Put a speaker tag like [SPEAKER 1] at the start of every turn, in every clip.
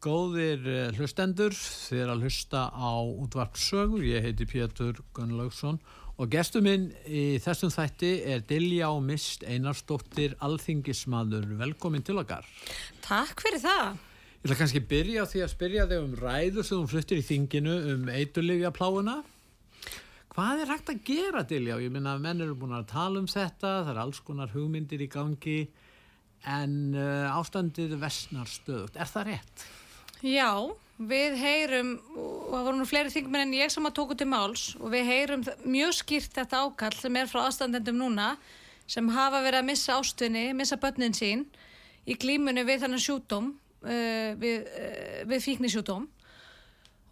[SPEAKER 1] Góðir eh, hlustendur, þið er að hlusta á útvarpsögu, ég heiti Pétur Gunnlaugsson og gestur minn í þessum þætti er Dilja og Mist Einarstóttir Alþingismadur. Velkomin til okkar.
[SPEAKER 2] Takk fyrir það.
[SPEAKER 1] Ég ætla kannski að byrja því að spyrja þig um ræðu sem þú fluttir í þinginu um eiturlifja pláuna. Hvað er hægt að gera Dilja? Ég minna að menn eru búin að tala um þetta, það er alls konar hugmyndir í gangi en uh, ástandið vestnar stöðugt. Er það rétt?
[SPEAKER 2] Já, við heyrum, og það voru nú fleiri þingmenn en ég sem að tóku til máls og við heyrum mjög skýrt þetta ákall sem er frá aðstandendum núna sem hafa verið að missa ástunni, missa börnin sín í glímunni við þannig sjúdóm, uh, við, uh, við fíknisjúdóm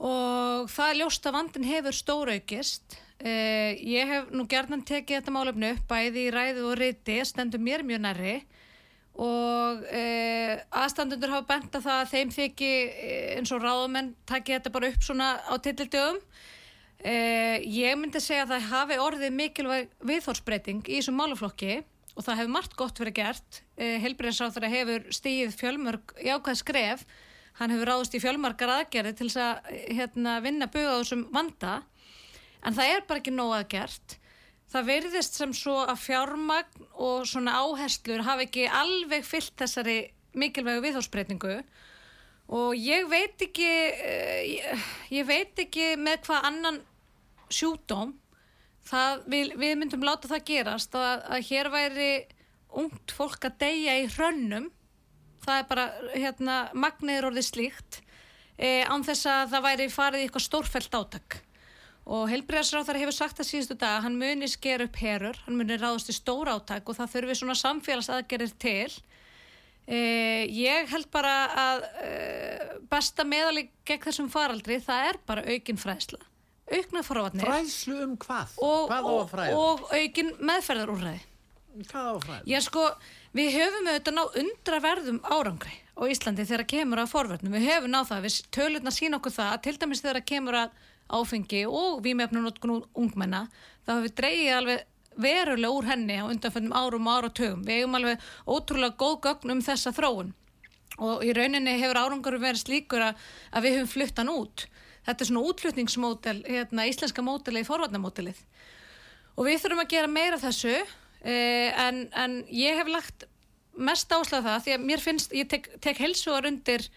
[SPEAKER 2] og það er ljóst að vandin hefur stóraukist. Uh, ég hef nú gerðan tekið þetta málefnu upp bæði í ræðu og reyti, stendur mér mjög nærri og e, aðstandundur hafa bent að það að þeim þykki eins og ráðumenn takja þetta bara upp svona á tillildögum e, ég myndi segja að það hafi orðið mikilvæg viðhórsbreyting í þessum máluflokki og það hefur margt gott verið gert. E, helbriðinsáþara hefur stíð fjölmörg jákvæð skref. Hann hefur ráðist í fjölmarkar aðgerði til þess að hérna, vinna buga á þessum vanda. En það er bara ekki nóg aðgert það verðist sem svo að fjármagn og svona áherslur hafa ekki alveg fyllt þessari mikilvægu viðhórsbreytingu og ég veit ekki ég, ég veit ekki með hvað annan sjúdóm við, við myndum láta það gerast að, að hér væri ungt fólk að deyja í hrönnum. Það er bara hérna magniður orðið slíkt e, án þess að það væri farið í eitthvað stórfælt átak og helbriðarsráþar hefur sagt að síðustu dag hann muni sker upp herur, hann muni ráðast í stór áttak og það þurfi svona samfélagsaðgerir til. Eh, ég held bara að eh, besta meðalig gegn þessum faraldri það er bara aukin fræðsla aukna forvarnir
[SPEAKER 1] Fræðslu um hvað?
[SPEAKER 2] og,
[SPEAKER 1] hvað
[SPEAKER 2] og, og aukin meðferðarúræði
[SPEAKER 1] Hvað á fræðslu?
[SPEAKER 2] Já sko, við höfum auðvitað ná undraverðum árangri á Íslandi þegar kemur að forvarnum, við höfum náð það. Við tölurna sína okkur það, til dæmis þegar kemur að áfengi og vímefnunótkun ungmenna þá hefur við dreyið alveg verulega úr henni á undanföndum árum og áratögum. Við hefum alveg ótrúlega góð gögn um þessa þróun og í rauninni hefur árangur verið slíkur að, að við hefum fluttan út. Þetta er svona útflutningsmódel, hérna, íslenska módeli í forvarnamódelið. Og við þurfum að gera meira þessu eh, en, en ég hef lagt mest áslag það því að mér finnst, ég tek, tek helsuar undir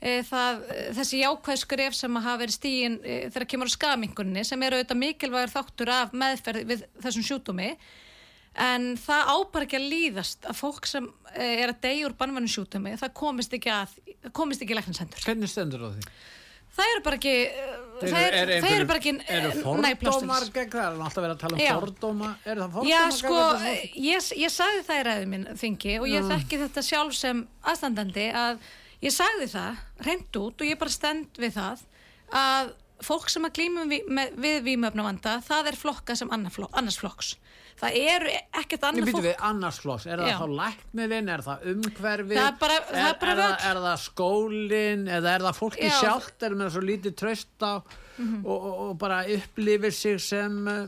[SPEAKER 2] það, þessi jákvæðskref sem að hafa verið stígin e, þegar kemur á skamingunni sem eru auðvitað mikilvægur þáttur af meðferð við þessum sjútumi en það ábar ekki að líðast að fólk sem e, er að deyja úr bannvennu sjútumi það komist ekki að komist ekki lækninsendur
[SPEAKER 1] Hvernig stendur það því?
[SPEAKER 2] Það eru bara ekki það er,
[SPEAKER 1] er, er,
[SPEAKER 2] það eru bara ekki
[SPEAKER 1] eru fordómar gegn það? Er alltaf verið að tala um
[SPEAKER 2] Já.
[SPEAKER 1] fordóma? Er það fordóma
[SPEAKER 2] Já,
[SPEAKER 1] gegn
[SPEAKER 2] sko, ég, ég sagði það í ræðu minn þingi og ég þekki þetta sjálf sem aðstandandi að ég sagði það reynd út og ég bara stend við það að fólk sem að glýmum við, við vímöfnavanda, það er flokka sem annars flokks. Það eru ekkert annað fólk.
[SPEAKER 1] við annars flokks, er það
[SPEAKER 2] Já.
[SPEAKER 1] þá læknirinn, er það umhverfið,
[SPEAKER 2] Það er bara- það er bara
[SPEAKER 1] er, það, er það skólinn, eða er það fólki
[SPEAKER 2] Já.
[SPEAKER 1] Sjálft, er með svo lítið tröst á og, og, og bara upplifir sig sem, eh,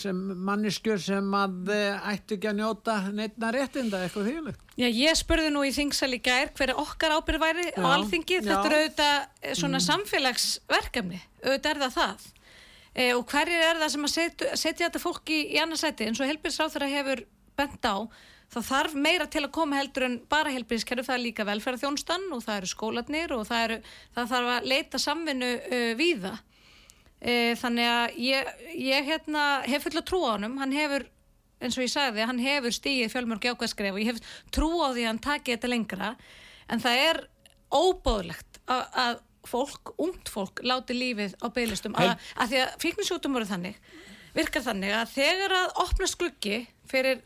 [SPEAKER 1] sem manneskjur sem að eh, ættu ekki að njóta neittna réttinda, eitthvað þýðilegt.
[SPEAKER 2] Já, ég spurði nú í þingsal í gær hver er okkar ábyrð væri á
[SPEAKER 1] Já,
[SPEAKER 2] alþingi.
[SPEAKER 1] já.
[SPEAKER 2] Þetta er auðvitað eh, svona samfélagsverkefni, auðvitað er það það. E, og hverjir er það sem að setja, setja þetta fólk í, annarsæti eins og helbilsráþurra hefur bent á þá þarf meira til að koma heldur en bara helbilskerfi, það er líka velferðarþjónstan og það eru skólanir og það, eru, það þarf að leita samvinnu uh, víða. E, þannig að ég, ég hérna, hef fulla trú á honum, hann hefur eins og ég sagði, hann hefur stíið fjölmörg jákvæðskref og ég hef trú á því að hann taki þetta lengra. En það er óbóðlegt að, að fólk, ungt fólk láti lífið á beilistum að, að því að fíknisjútum voru þannig virkar þannig að þegar að opna skuggi fyrir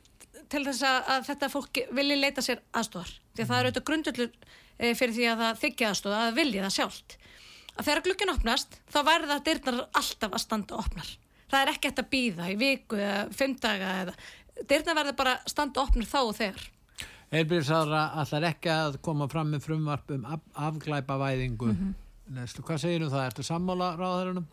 [SPEAKER 2] til þess að, að þetta fólk vilji leita sér aðstofar því að það er auðvitað grundullur e, fyrir því að það þykja aðstofa að það vilji það sjálft að þegar glugginn opnast þá verða dyrnar alltaf að standa opnar það er ekki hægt að býða í viku eða fimm daga eða dyrnar verða bara að standa opnar þá og þegar
[SPEAKER 1] Heilbyrðisára allar ekki að koma fram með frumvarp um af, afglæpavæðingu.
[SPEAKER 2] Mhm.
[SPEAKER 1] Nestu, hvað segir um það? Ertu sammála ráðherrunum?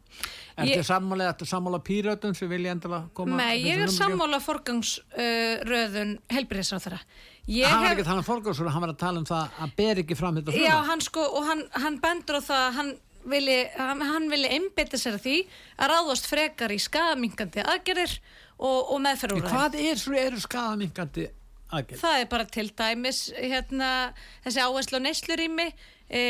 [SPEAKER 1] Ertu
[SPEAKER 2] Ég-
[SPEAKER 1] sammála, ertu sammála pírötum sem vilja endilega koma?
[SPEAKER 2] Nei, ég er sammála forgangsröðun uh, helbriðisráþara. Ég
[SPEAKER 1] Hann var
[SPEAKER 2] hef,
[SPEAKER 1] ekki þannig fórgásur, hann var að tala um það að ber ekki fram þetta
[SPEAKER 2] já,
[SPEAKER 1] frumvarp.
[SPEAKER 2] hann sko, og hann, hann bendur á það, að hann vilji, hann, vilji einbytta sér að því að ráðast frekar í skadamingandi aðgerðir og, og meðferðúræði.
[SPEAKER 1] Hvað er eru skadamingandi aðgerð?
[SPEAKER 2] Það er bara til dæmis hérna, þessi áherslu á neyslurými, e,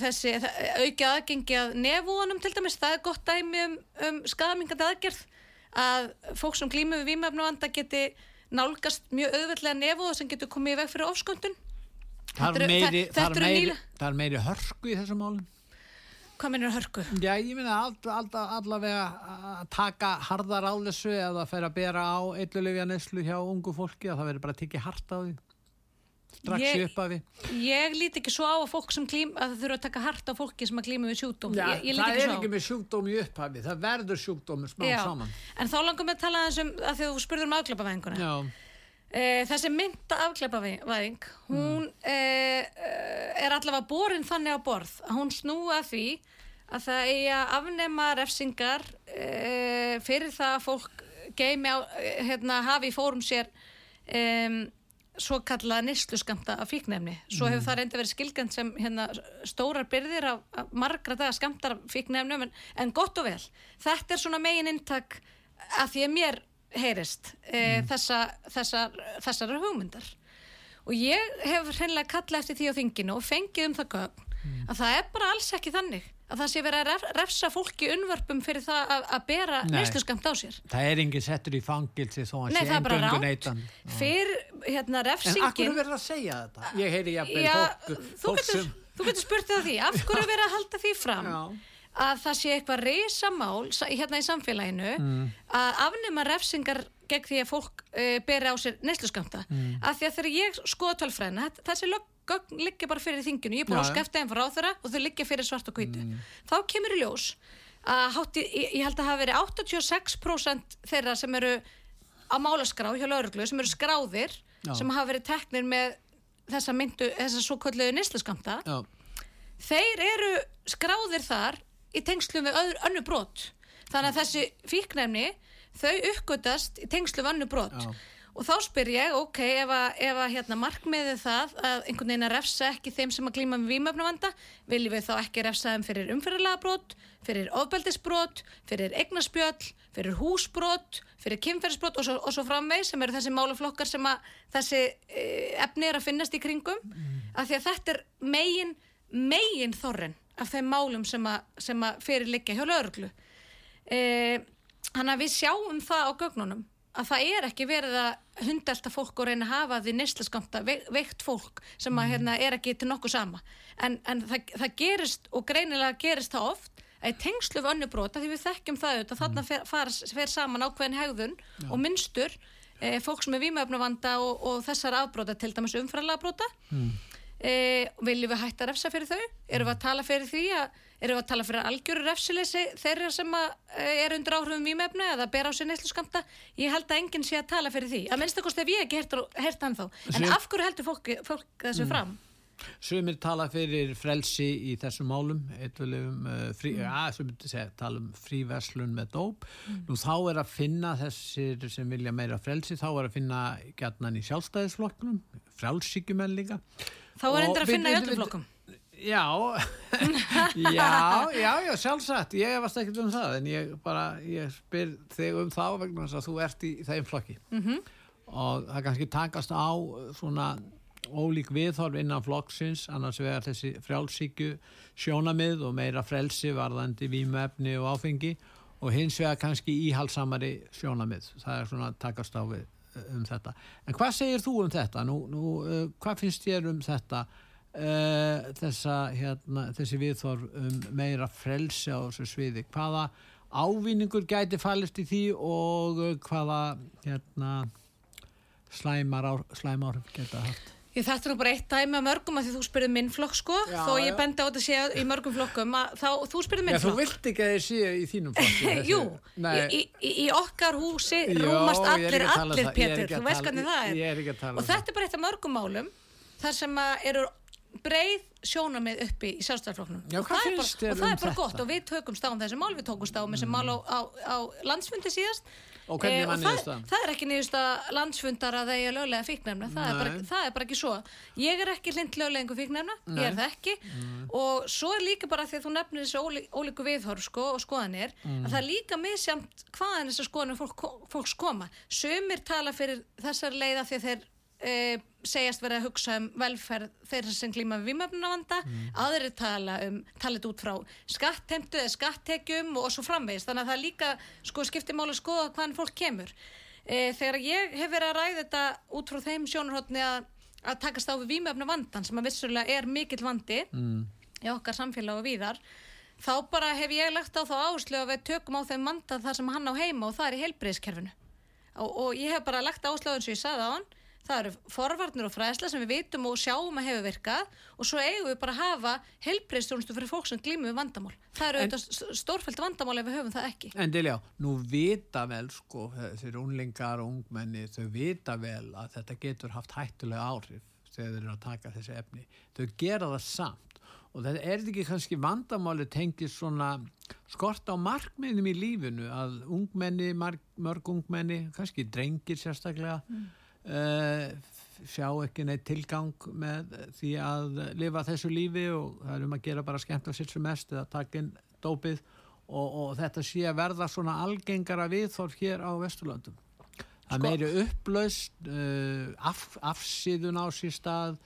[SPEAKER 2] þessi aukið aðgengi að nefúanum til dæmis, það er gott dæmi um, um skadamingandi aðgerð að fólk sem glýmur við vímöfnuvanda geti nálgast mjög auðveldlega nefúa sem getur komið í veg fyrir ofsköndun.
[SPEAKER 1] Það er meiri, meiri, meiri hörku í þessum málum.
[SPEAKER 2] Hvað minnur hörku?
[SPEAKER 1] Já, ég minna all, all, allavega að taka harðar á þessu eða fer að bera á eitthulefja neslu hjá ungu fólki að það verður bara að tekja hart á því. Strax
[SPEAKER 2] Ég-
[SPEAKER 1] upp af því.
[SPEAKER 2] Ég lít ekki svo á að fólk sem glým, að það þurfa að taka hart á fólki sem að glýma við sjúkdóm.
[SPEAKER 1] Já,
[SPEAKER 2] ég, ég
[SPEAKER 1] það
[SPEAKER 2] ekki
[SPEAKER 1] er ekki með sjúkdóm í upphafi, það verður sjúkdómur smá
[SPEAKER 2] Já,
[SPEAKER 1] saman.
[SPEAKER 2] En þá langum við að tala aðeins um að að þú spurður um afglæpavæðinguna.
[SPEAKER 1] Já,
[SPEAKER 2] E, þessi mynda afglæpavæðing, hún e, er allavega borin þannig á borð að hún snúa því að það eigi að afnema refsingar fyrir það að fólk geimi á, eh, hérna, hafi í fórum sér e, svo kallað nýsluskamta af fíknefni. Svo hefur það reyndi verið skilgjönd sem hérna, stórar byrðir af, af margra daga skamtar af fíknefnum en, en gott og vel. Þetta er svona megin inntak að því að mér heyrist e, þessa, þessar, þessar hugmyndar. Og ég hef hreinlega kallað eftir því á þinginu og fengið um það gögn að það er bara alls ekki þannig að það sé verið að ref, refsa fólki unnvörpum fyrir það að, að bera
[SPEAKER 1] Nei.
[SPEAKER 2] neysluskamt á sér.
[SPEAKER 1] það er engin settur í fangilsi þó hann
[SPEAKER 2] Nei,
[SPEAKER 1] sé
[SPEAKER 2] það ránt.
[SPEAKER 1] neytan.
[SPEAKER 2] Fyrir hérna
[SPEAKER 1] En akkur
[SPEAKER 2] refsingin...
[SPEAKER 1] er verið að segja þetta? Ég heyri jafnvel
[SPEAKER 2] Já,
[SPEAKER 1] fólk,
[SPEAKER 2] þú getur,
[SPEAKER 1] sem...
[SPEAKER 2] þú getur spurt á því, er verið að halda því fram
[SPEAKER 1] Já.
[SPEAKER 2] Að það sé eitthvað reysamál hérna í samfélaginu
[SPEAKER 1] Mm.
[SPEAKER 2] að afnema refsingar gegn því að fólk uh, beri á sér neysluskamta
[SPEAKER 1] Mm.
[SPEAKER 2] af því að þegar ég skoða tölfræðina þessi lög gögn liggja bara fyrir þinginu ég er búin að skefta þeim frá þeirra og þau liggja fyrir svart og hvítu
[SPEAKER 1] Mm.
[SPEAKER 2] þá kemur í ljós að hátti, ég, ég held að hafa verið 86% þeirra sem eru á málaskrá hjá lauruglu sem eru skráðir
[SPEAKER 1] Já.
[SPEAKER 2] sem hafa verið teknir með þessa myndu, þessa svo kölluðu neysluskamta þeir eru skráðir þar í tengslum við öðru, önnu brot. Þannig að þessi fíknefni þau uppgötast í tengslum við önnu brot.
[SPEAKER 1] Já.
[SPEAKER 2] og þá spyr ég, ok, ef að, ef að hérna, markmiðið það að einhvern veginn að refsa ekki þeim sem að glíma með vímöfnavanda viljum við þá ekki refsa þeim fyrir umfyrirlega brot fyrir ofbeldisbrot, fyrir eignaspjöll fyrir húsbrot fyrir kynferðisbrot og svo, og svo framveg sem eru þessi málaflokkar sem að þessi e, efni er að finnast í kringum. Af því að þetta er megin megin þorrin af þeim málum sem að, sem að fyrir liggja hjá lögreglu. E, Þannig að við sjáum það á gögnunum að það er ekki verið að hundelta fólk og reyna að hafa því neyslaskamta veikt fólk sem að hérna er ekki til nokkuð sama. En, en það, það gerist og greinilega gerist það oft að tengslu við önnu brota því við þekkjum það auðvitað þarna fer, far, fer saman ákveðin hegðun og mynstur e, fólk sem er vímöfnavanda og, og þessar afbrota til dæmis umfræðlega brota mm. E, viljum við hætta að refsa fyrir þau erum við að tala fyrir því að Erum við að tala fyrir algjöru refsileysi þeirra sem að, eh, er undir áhrifum vímefnu eða ber á sér neyslu skamta? Ég held að enginn sé að tala fyrir því. Að minnstakost ef ég ekki hert, hann þá. En af hverju heldur fólk, fólk þessu fram?
[SPEAKER 1] Sumir tala fyrir frelsi í þessum málum, eitthvað uh, frí,
[SPEAKER 2] Mm.
[SPEAKER 1] sumir segja, tala um fríverslun með dóp. Nú þá er að finna þessir sem vilja meira frelsi, þá er að finna gætnan í sjálfstæðisflokknum, frjálsíkjumenn líka.
[SPEAKER 2] Þá er endur að finna í öllum flokkum.
[SPEAKER 1] Já, já, já, já, sjálfsagt, ég varst ekkert um það, en ég bara, ég spyr þig um þá vegna þess að þú ert í þeim flokki. -hmm. Og það kannski takast á svona ólík viðhorf innan flokksins, annars vegar þessi frjálsíkju sjónamið og meira frelsi varðandi vímefni og áfengi og hins vegar kannski íhalsamari sjónamið. Það er svona takast á við um þetta. En hvað segir þú um þetta? Nú, nú, uh, hvað finnst þér um þetta? Uh, þessa, hérna, þessi viðþorf um meira frelsi á þessu sviði. Hvaða ávinningur gæti fælist í því og uh, hvaða hérna, slæmar, slæmar geta haft?
[SPEAKER 2] Ég þetta er nú bara eitt dæmi af mörgum að því þú spyrði minn flokk sko,
[SPEAKER 1] Já,
[SPEAKER 2] þó ég
[SPEAKER 1] já.
[SPEAKER 2] bendi á þetta sé í mörgum flokkum að þá, þú spyrði
[SPEAKER 1] Já,
[SPEAKER 2] minn
[SPEAKER 1] þú
[SPEAKER 2] flokk.
[SPEAKER 1] vilt ekki að þið séu í þínum flokki.
[SPEAKER 2] Jú, í, í, í okkar húsi
[SPEAKER 1] Jó,
[SPEAKER 2] rúmast allir,
[SPEAKER 1] að
[SPEAKER 2] allir
[SPEAKER 1] það,
[SPEAKER 2] Pétur,
[SPEAKER 1] að
[SPEAKER 2] þú veist hvernig það er.
[SPEAKER 1] ég er ekki að tala um
[SPEAKER 2] Og þetta er bara eitt af mörgum málum þar sem að eru breið sjónamið uppi í sjálfstæðarflokknum.
[SPEAKER 1] Já,
[SPEAKER 2] Og
[SPEAKER 1] þér
[SPEAKER 2] og það
[SPEAKER 1] um
[SPEAKER 2] er bara
[SPEAKER 1] þetta?
[SPEAKER 2] gott og við tökumst á um þessi mál, við tókumst á um þessi mál á, á, á landsfundi síðast.
[SPEAKER 1] Og hvernig
[SPEAKER 2] Eh,
[SPEAKER 1] var
[SPEAKER 2] það, það er ekki niðurstaða landsfundar að er löglega fíknefna, það það er bara ekki svo. Ég er ekki hlind löglegingu fíknefna, ég er það ekki og svo er líka bara því að þú nefnir þessi ólí, ólíku viðhorf sko, og skoðanir
[SPEAKER 1] Mm.
[SPEAKER 2] að það er líka misjamt hvaðan þessar skoðanir fólk, fólks koma. Sumir tala fyrir þessar leiða því að þeir e, segjast verið að hugsa um velferð þeirra sem glíma við vímöfnavanda
[SPEAKER 1] Mm.
[SPEAKER 2] aðrir tala um, tala þetta út frá skattheimtu eða skattekjum og svo framvegist, þannig að það líka sko, skiptir máli að skoða hvaðan fólk kemur e, þegar ég hef verið að ræða þetta út frá þeim sjónarhóttni að, að takast á við vímöfnavandan sem að vissulega er mikill vandi
[SPEAKER 1] Mm.
[SPEAKER 2] í okkar samfélag og víðar þá bara hef ég lagt á þá áherslu að við tökum á þeim vanda þar sem hann á heima og það er í heilbriðiskerfinu og, og ég hef bara lagt áherslu á eins og ég sagði á hann það eru forvarnir og fræðsla sem við vitum og sjáum að hefur virkað og svo eigum við bara að hafa heilbriðstjónustu fyrir fólk sem glýmur við vandamál það eru auðvitað stórfælt vandamál ef við höfum það ekki
[SPEAKER 1] En Diljá, nú vita vel sko, þeir unlingar og ungmenni þau vita vel að þetta getur haft hættulega áhrif þegar þeir eru að taka þessi efni. Þau gera það samt og þetta er ekki kannski vandamáli tengið svona skort á markmiðum í lífinu að ungmenni, marg, mörg ungmenni, kannski drengir sérstaklega mm. Sjá ekki neitt tilgang með því að lifa þessu lífi og það er um að gera bara skemmt að sitt sem mest eða taka inn dópið og, og þetta sé að verða svona algengara viðþorf hér á Vesturlöndum. Það
[SPEAKER 2] Sko-
[SPEAKER 1] meiri upplaust, uh, af, afsýðun á sér stað,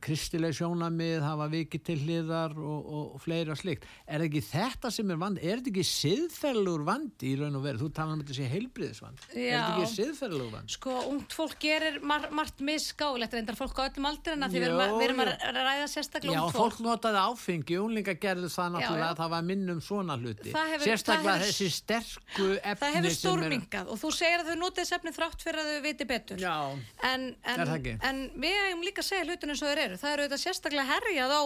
[SPEAKER 1] kristileg sjónamið hafa vikið til hliðar og, og, og fleira slikt. Er ekki þetta sem er vandi? Er þetta ekki siðferðlugur vandi í raun og veru? Þú tala um þetta sé heilbriðisvand. Er þetta
[SPEAKER 2] Já.
[SPEAKER 1] ekki siðferðlugur vandi?
[SPEAKER 2] Sko, ungt fólk gerir mar margt misgáilegt reyndar fólk á öllum aldurinn að því við erum, að, að ræða sérstaklega
[SPEAKER 1] Já,
[SPEAKER 2] ungt
[SPEAKER 1] fólk notaði áfengi, unlinga gerðu það náttúrulega,
[SPEAKER 2] já.
[SPEAKER 1] það var minnum svona hluti.
[SPEAKER 2] Hefur-
[SPEAKER 1] Sérstaklega
[SPEAKER 2] hefur-
[SPEAKER 1] þessi sterku efni
[SPEAKER 2] Það hefur stórmingað og þú segir að þau notið sefni þrátt fyrir að þau viti betur.
[SPEAKER 1] Já,
[SPEAKER 2] En, en,
[SPEAKER 1] Er
[SPEAKER 2] eru. Það eru auðvitað sérstaklega herjað á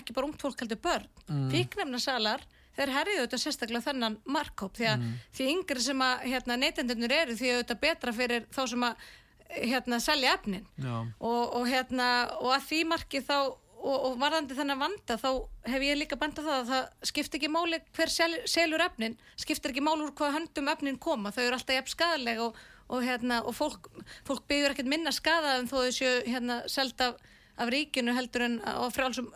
[SPEAKER 2] ekki bara ungt fólk heldur börn. Mm. Fíknefnasalar, þeir herjað auðvitað sérstaklega þennan markkóp því að
[SPEAKER 1] Mm.
[SPEAKER 2] því yngri sem að hérna, neytendurnir eru því auðvitað betra fyrir þá sem að hérna, selja efnin og, og, hérna, og að því marki þá og, og varðandi þennan vanda þá hef ég líka benda það að það skiptir ekki máli hver sel, selur efnin skiptir ekki máli úr hvað höndum efnin koma þau eru alltaf jafn skadaleg og, og, hérna, og fólk, fólk byggur ekkert minna skada en þó þau séu hérna, seld af, ríkinu heldur en á frálsum,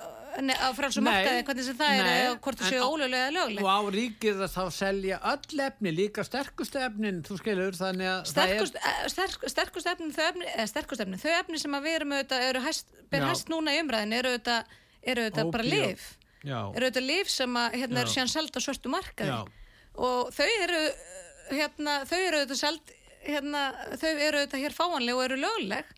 [SPEAKER 2] markaði hvernig sem það er
[SPEAKER 1] nei,
[SPEAKER 2] eða hvort þau
[SPEAKER 1] en
[SPEAKER 2] séu eða lögleg.
[SPEAKER 1] Og á ríkið þá selja öll efni, líka sterkustu efnin, þú skilur, þannig að
[SPEAKER 2] sterkust, eh, sterk, sterkust efnin þau efni, eða sterkust efnin, þau efni sem að við erum auðvitað, eru hæst, ber hæst núna í umræðin eru auðvitað, eru auðvitað bara lif eru auðvitað lif sem að, hérna, eru
[SPEAKER 1] Já.
[SPEAKER 2] síðan seld á svörtu markaði.
[SPEAKER 1] Já.
[SPEAKER 2] og þau eru hérna, þau eru auðvitað seld hérna, þau eru auðvitað hér fáanleg og eru lögleg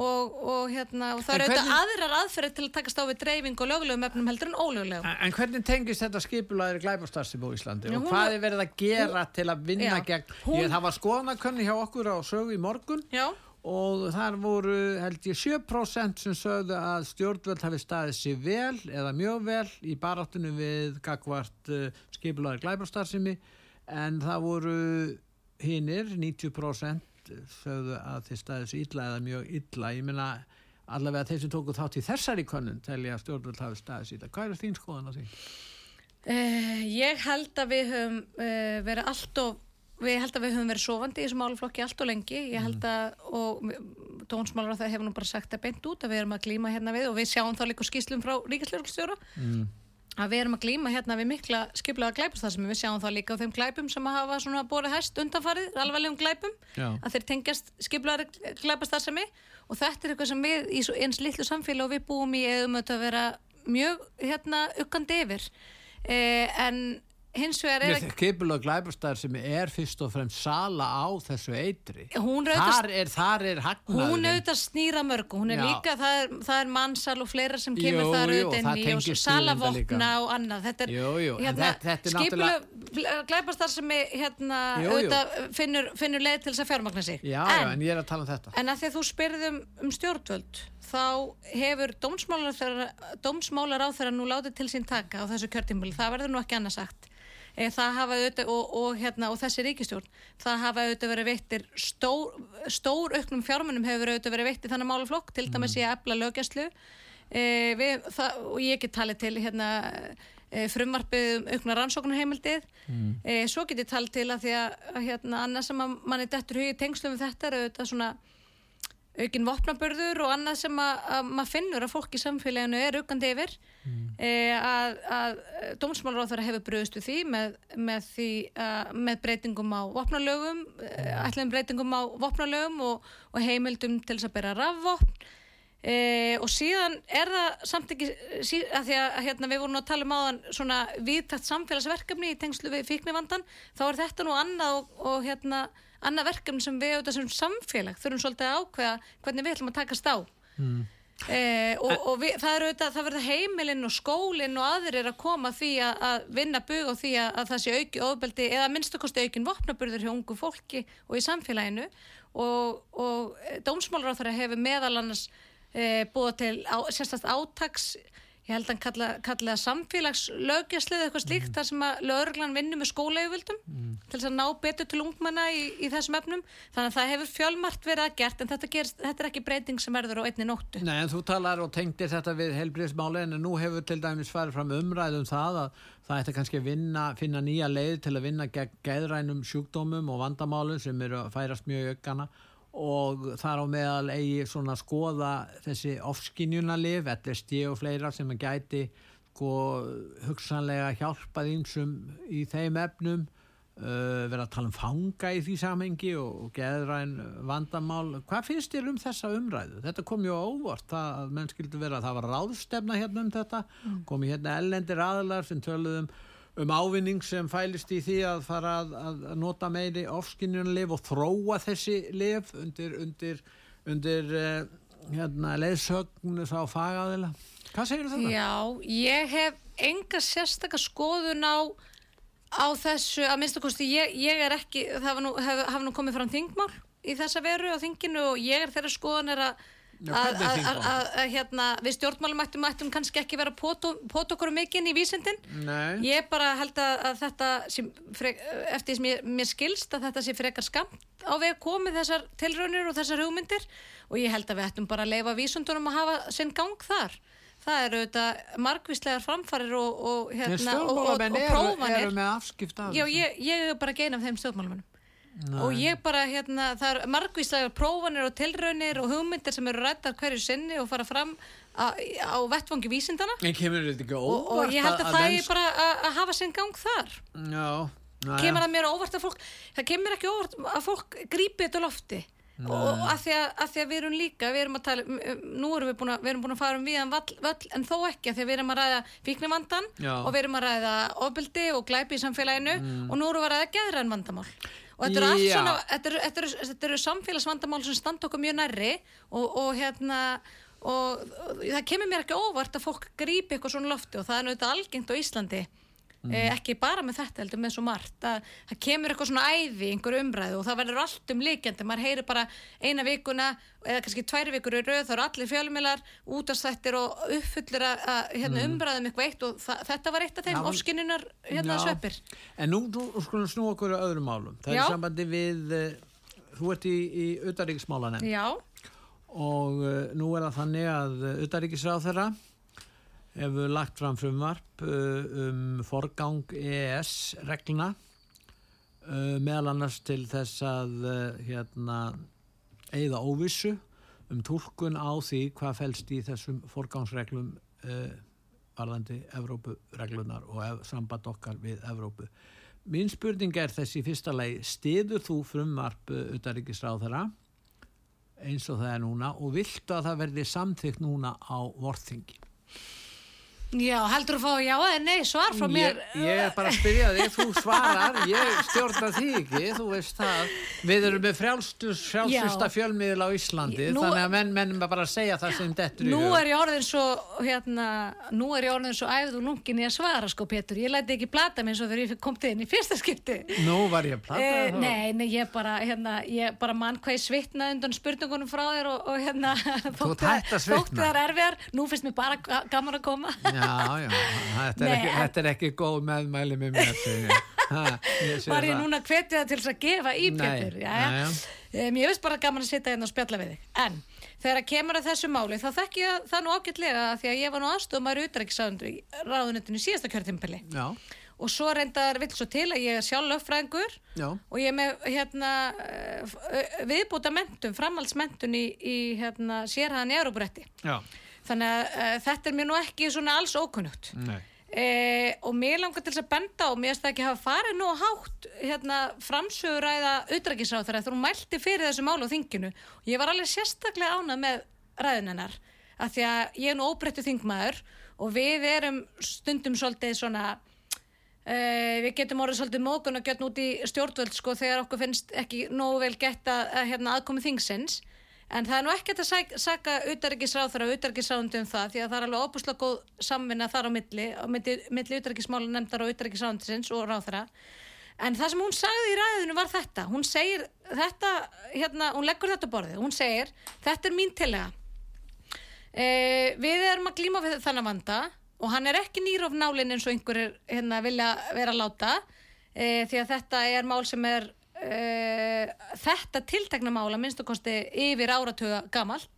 [SPEAKER 2] og, og hérna og það eru auðvitað aðrar aðferðir til að takast á við dreifing og löglegum efnum heldur en ólöglegum.
[SPEAKER 1] En, en hvernig tengist þetta skipulaðir glæbastarfsum á Íslandi?
[SPEAKER 2] Já,
[SPEAKER 1] og
[SPEAKER 2] hún
[SPEAKER 1] hvað er verið að gera til að vinna
[SPEAKER 2] Já,
[SPEAKER 1] gegn,
[SPEAKER 2] hún-
[SPEAKER 1] ég það var skoðanakönni hjá okkur á sögu í morgun.
[SPEAKER 2] Já,
[SPEAKER 1] og þar voru held ég 7% sem sögðu að stjórnvöld hafi staðið sér vel eða mjög vel í baráttunum við gagvart uh, skipulaður glæbarstarfsemi en það voru hinnir 90% sögðu að þeir staðið sér illa eða mjög illa. Ég minna allavega þeir sem tóku þátt í þessari konun telja að stjórnvöld hafi staðið sér illa. Hvað er þín skoðan á því?
[SPEAKER 2] Uh, ég held að við höfum uh, verið allt og við held að við höfum verið sofandi í þessu máluflokki allt og lengi, ég held að og tónsmálar á það hefur nú bara sagt það beint út að við erum að glíma hérna við og við sjáum þá líka skýslum frá ríkislörgstjóra mm. Að við erum að glíma hérna við mikla skiplaða glæpast sem við sjáum þá líka á þeim glæpum sem að hafa svona borið hæst undanfarið, alvarlegum glæpum Já. að þeir tengjast skiplaða glæpast þar sem við og þetta er eitthvað sem við í eins litlu samfélag og við búum í eðum að vera mjög hérna ukkandi yfir eh, en hins vegar er
[SPEAKER 1] ekki Kipulag glæbastæðar sem er fyrst og fremst sala á þessu eitri. Þar er, þar er hagnaðurinn.
[SPEAKER 2] Hún auðvitað snýra mörgu. Hún er Já. líka, það er, það er mannsal og fleira sem kemur jú, þar auðvitað inn í salavopna og annað. Þetta er,
[SPEAKER 1] jú, jú,
[SPEAKER 2] hérna, skipulag náttúrulega... glæbastæðar sem er, hérna, auðvitað finnur, finnur leið til þess að fjármagna sig.
[SPEAKER 1] Já, en, en ég er að tala um þetta.
[SPEAKER 2] En að því að þú spyrðum um stjórnvöld þá hefur dómsmálar á þeirra nú látið til sín taka á þessu kjörtímbili, það verður nú ekki annað sagt e, það hafa auðvitað og, og, hérna, og þessi ríkistjórn, það hafa auðvitað verið veittir stór, stór auknum fjármunum hefur auðvitað verið veittir þannig máluflokk til dæmis mm. í ebla lögjastlu e, og ég get talið til hérna e, frumvarpið um aukna rannsóknarheimildið mm. e, svo get ég talið til að því að hérna annað sem manni dettur hugi tengslum við þetta er auðvitað svona aukinn vopnaburður og annað sem að, að maður finnur að fólk í samfélaginu er aukandi yfir mm. e, að, að þeirra hefur bröðust við því með, með, því, uh, með breytingum á vopnalögum, mm. ætlum breytingum á vopnalögum og, og heimildum til þess að bera rafvopn e, og síðan er það samt ekki sí, að því að hérna, við vorum að tala um áðan svona viðtækt samfélagsverkefni í tengslu við fíknivandan, þá er þetta nú annað og, og hérna annað verkefni sem við auðvitað sem samfélag þurfum svolítið að ákveða hvernig við ætlum að takast á mm. eh, og, og við, það er auðvitað það verður heimilinn og skólinn og aðrir að koma því að, að vinna bug á því að, að það sé auki ofbeldi eða minnstakosti aukin vopnaburður hjá ungu fólki og í samfélaginu og, og þeirra hefur meðal annars eh, búið til á, sérstaklega átaks ég held að hann kalla, kalla samfélagslögjaslið eitthvað slíkt mm. þar sem að lögurglann vinnur með skólaugvöldum mm. til þess að ná betur til ungmanna í, í þessum efnum þannig að það hefur fjölmart verið að gert en þetta, gerst, þetta er ekki breyting sem verður á einni nóttu
[SPEAKER 1] Nei en þú talar og tengdir þetta við helbriðsmáli en nú hefur til dæmis farið fram umræðum það að það ætti kannski að vinna, finna nýja leið til að vinna gegn geðrænum sjúkdómum og vandamálum sem eru að færast mjög aukana og þar á meðal eigi svona skoða þessi ofskinjunalif, LSD og fleira sem að gæti sko, hugsanlega hjálpað einsum í þeim efnum uh, vera að tala um fanga í því samhengi og, og geðræn vandamál hvað finnst þér um þessa umræðu? Þetta kom ju óvart að menn skildi vera að það var ráðstefna hérna um þetta mm. komi hérna ellendir aðlar sem töluðum um ávinning sem fælist í því að fara að, að nota meiri ofskinnjunarlif og þróa þessi lif undir, undir, undir uh, hérna, leðsögnu þá fagaðila. Hvað segir þú þetta?
[SPEAKER 2] Já, ég hef enga sérstakar skoðun á, á þessu, að minnstakosti ég, ég er ekki, það hafa nú, hef nú komið fram þingmál í þessa veru á þinginu og ég er þeirra skoðun er að að hérna, við stjórnmálum ættum, kannski ekki vera pot okkur mikinn í vísindin.
[SPEAKER 1] Nei.
[SPEAKER 2] ég bara held að, að þetta frek, eftir sem ég, mér skilst að þetta sé frekar skamt á við komið þessar tilraunir og þessar hugmyndir. Og ég held að við ættum bara að leifa vísundunum að hafa sinn gang þar. Það eru auðvitað margvíslegar framfarir og, og, hérna, og, og prófanir. Já, ég, ég er bara gein af þeim stjórnmálumennum Nei. og ég bara hérna það er margvíslega prófanir og tilraunir og hugmyndir sem eru rættar hverju sinni og fara fram a, á vettfangi vísindana
[SPEAKER 1] og,
[SPEAKER 2] og ég held að, að það er bara að hafa sinn gang þar
[SPEAKER 1] já,
[SPEAKER 2] kemur að mér óvart að fólk það kemur ekki óvart að fólk grípi þetta lofti Nei. og að því að, að því að við erum líka við erum að tala, nú erum við búin að við erum búin að fara um viðan vall, vall en þó ekki að því að við erum að ræða fíknivandan og við erum að ræða ofbildi og glæpi í samfélaginu mm. og nú erum við að ræða geðræn vandamál og þetta eru allt svona þetta eru, þetta, eru, þetta eru samfélagsvandamál sem standa okkur mjög nærri og, og hérna og, og það kemur mér ekki óvart að fólk grípi eitthvað svona lofti og það er náttúrulega algengt á Íslandi mm. ekki bara með þetta heldur með svo margt að það kemur eitthvað svona æði einhver umræðu og það verður allt um líkjandi maður heyrir bara eina vikuna eða kannski tværi vikur í rauð þá eru allir fjölmilar útastættir og uppfullir að hérna, mm. umræðum eitthvað eitt og þetta var eitt af þeim ofskinnunar hérna já. sveppir
[SPEAKER 1] En nú, nú skulum snú okkur á öðrum málum það já. er sambandi við uh, þú ert í, í auðaríkismálanem og uh, nú er það þannig að auðaríkisráð þeirra hefur lagt fram frumvarp uh, um forgang EES-regluna uh, meðal annars til þess að uh, hérna, eigða óvissu um tólkun á því hvað fælst í þessum forgangsreglum varðandi Evrópureglunar og samband okkar við Evrópu. Mín spurning er þessi fyrsta lei, stiður þú frumvarp utaríkisráð þeirra eins og það er núna og viltu að það verði samþygt núna á vorþingi?
[SPEAKER 2] Já, heldur þú að fá já eða nei svar frá mér?
[SPEAKER 1] Ég, ég er bara að spyrja þig, þú svarar, ég stjórna því ekki, þú veist það. Við erum með frjálsista fjölmiðil á Íslandi, nú, þannig að menn mennum bara að segja það sem dettur
[SPEAKER 2] í huga. Nú er ég orðin svo, hérna, nú er ég orðin svo æfð og lungin í að svara sko Petur, ég læti ekki plata mér svo þegar ég kom til inn í fyrsta skipti.
[SPEAKER 1] Nú var ég að plata
[SPEAKER 2] það eh, þá? Nei, nei, ég bara, hérna, ég bara mann hvað ég svitna undan spurningunum frá þér og, og hérna, þótt það er erfiðar, nú finnst mér bara gaman að koma.
[SPEAKER 1] Já, já, þetta er, ekki, þetta er ekki góð meðmæli með mér
[SPEAKER 2] Var ég. Núna hvetið til þess að gefa í Pétur. Um, Ég veist bara gaman að sitja hérna og spjalla við þig. En þegar að kemur að þessu máli þá þekk ég það nú ágætlega því að ég var nú aðstofum að utræksaðundur í síðasta kjörtimpili og svo reyndar vill svo til að ég er sjálf löffræðingur og ég er með hérna, eh, viðbúta mentum, framhaldsmentun í, í hérna, sérhæðan í Európarætti þannig að uh, þetta er mér nú ekki svona alls ókunnugt. E, og mér langar til þess að benda og mér finnst það ekki að hafa farið nú hátt hérna, framsöguræða utdragisráð þegar þú mælti fyrir þessu málu á þinginu. Og ég var alveg sérstaklega ánað með ræðinennar að því að ég er nú óbreyttu þingmaður og við erum stundum svolítið svona uh, við getum orðið svolítið mókun að geta út í stjórnvöld sko þegar okkur finnst ekki nógu vel geta að, hérna, aðkomi þingsins En það er nú ekkert að saka auðarikisráþara og auðarikisráðundum það því að það er alveg óbúslega góð samvinna þar á milli, á milli, auðarikismála nefndar og auðarikisráðundisins og ráþara. En það sem hún sagði í ræðinu var þetta. Hún segir þetta, hérna, hún leggur þetta borðið. Hún segir, þetta er mín tillega. E, við erum að glíma við þannig vanda og hann er ekki nýrof nálinn eins og einhver er, hérna, vilja vera láta e, því að þetta er mál sem er uh, þetta tiltekna mála minnstu kosti yfir áratuga gamalt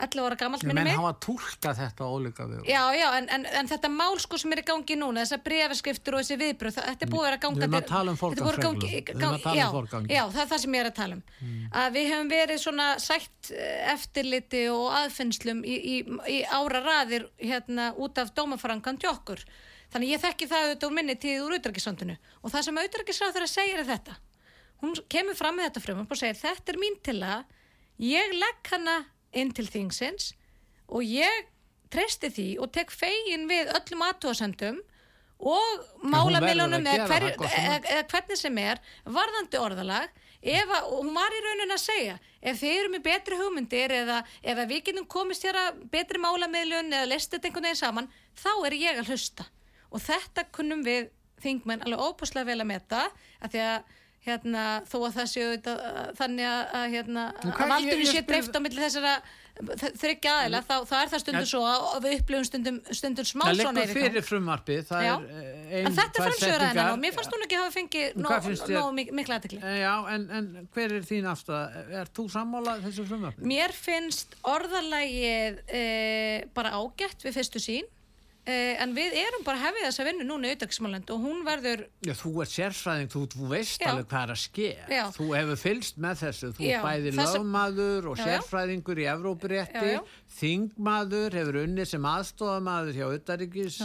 [SPEAKER 2] 11 ára gamalt
[SPEAKER 1] minni mig. menn hafa tólkað þetta ólíka
[SPEAKER 2] við já já en, en, en þetta mál sko sem er í gangi núna þessar brefaskriftur og þessi viðbröð þetta er búið að ganga
[SPEAKER 1] við erum að tala um fórgangsreglu við erum að tala um fórgangi
[SPEAKER 2] já það er það sem ég er að tala um. Mm. að við hefum verið svona sætt eh, eftirliti og aðfinnslum í, í, í ára raðir hérna út af dómafrangan tjokkur þannig ég þekki það auðvitað úr minni tíð úr auðdragisandunu og það sem auðdragisráð hún kemur fram með þetta frumvarp og segir þetta er mín til að ég legg hana inn til þingsins og ég treysti því og tek fegin við öllum aðtóðsendum og málamiljónum eða, eða, eða hvernig sem er varðandi orðalag. Ef að, og hún var í raunin að segja ef þið eru með betri hugmyndir eða ef við getum komist hér að betri málamiljón eða lestið einhvern veginn saman þá er ég að hlusta. Og þetta kunnum við þingmenn alveg óbúslega vel að metta að því að hérna, þó að það séu þannig að, hérna, að valdurinn sé dreift á milli þessara þryggja aðeila, þá, þá er það stundum svo að við upplifum stundum, stundum smá
[SPEAKER 1] það leggur fyrir frumvarpið það
[SPEAKER 2] já. er eh, ein, en þetta er framsögur að hennar og mér fannst hún ekki að hafa fengið nóg miklu aðtekli
[SPEAKER 1] eh, já, en, en hver er þín afstæða er þú sammálað þessu frumvarpið?
[SPEAKER 2] Mér finnst orðalægið e, bara ágætt við fyrstu sín Eh, en við erum bara hefðið þess að vinna núna í auðvitaðsmálend og hún verður
[SPEAKER 1] Já, þú ert sérfræðing, þú, þú veist já. alveg hvað er að ske. Já. þú hefur fylst með þessu. Þú er bæði lögmaður og sérfræðingur í Evrópurétti þingmaður, hefur unni sem aðstofamaður hjá auðaríkis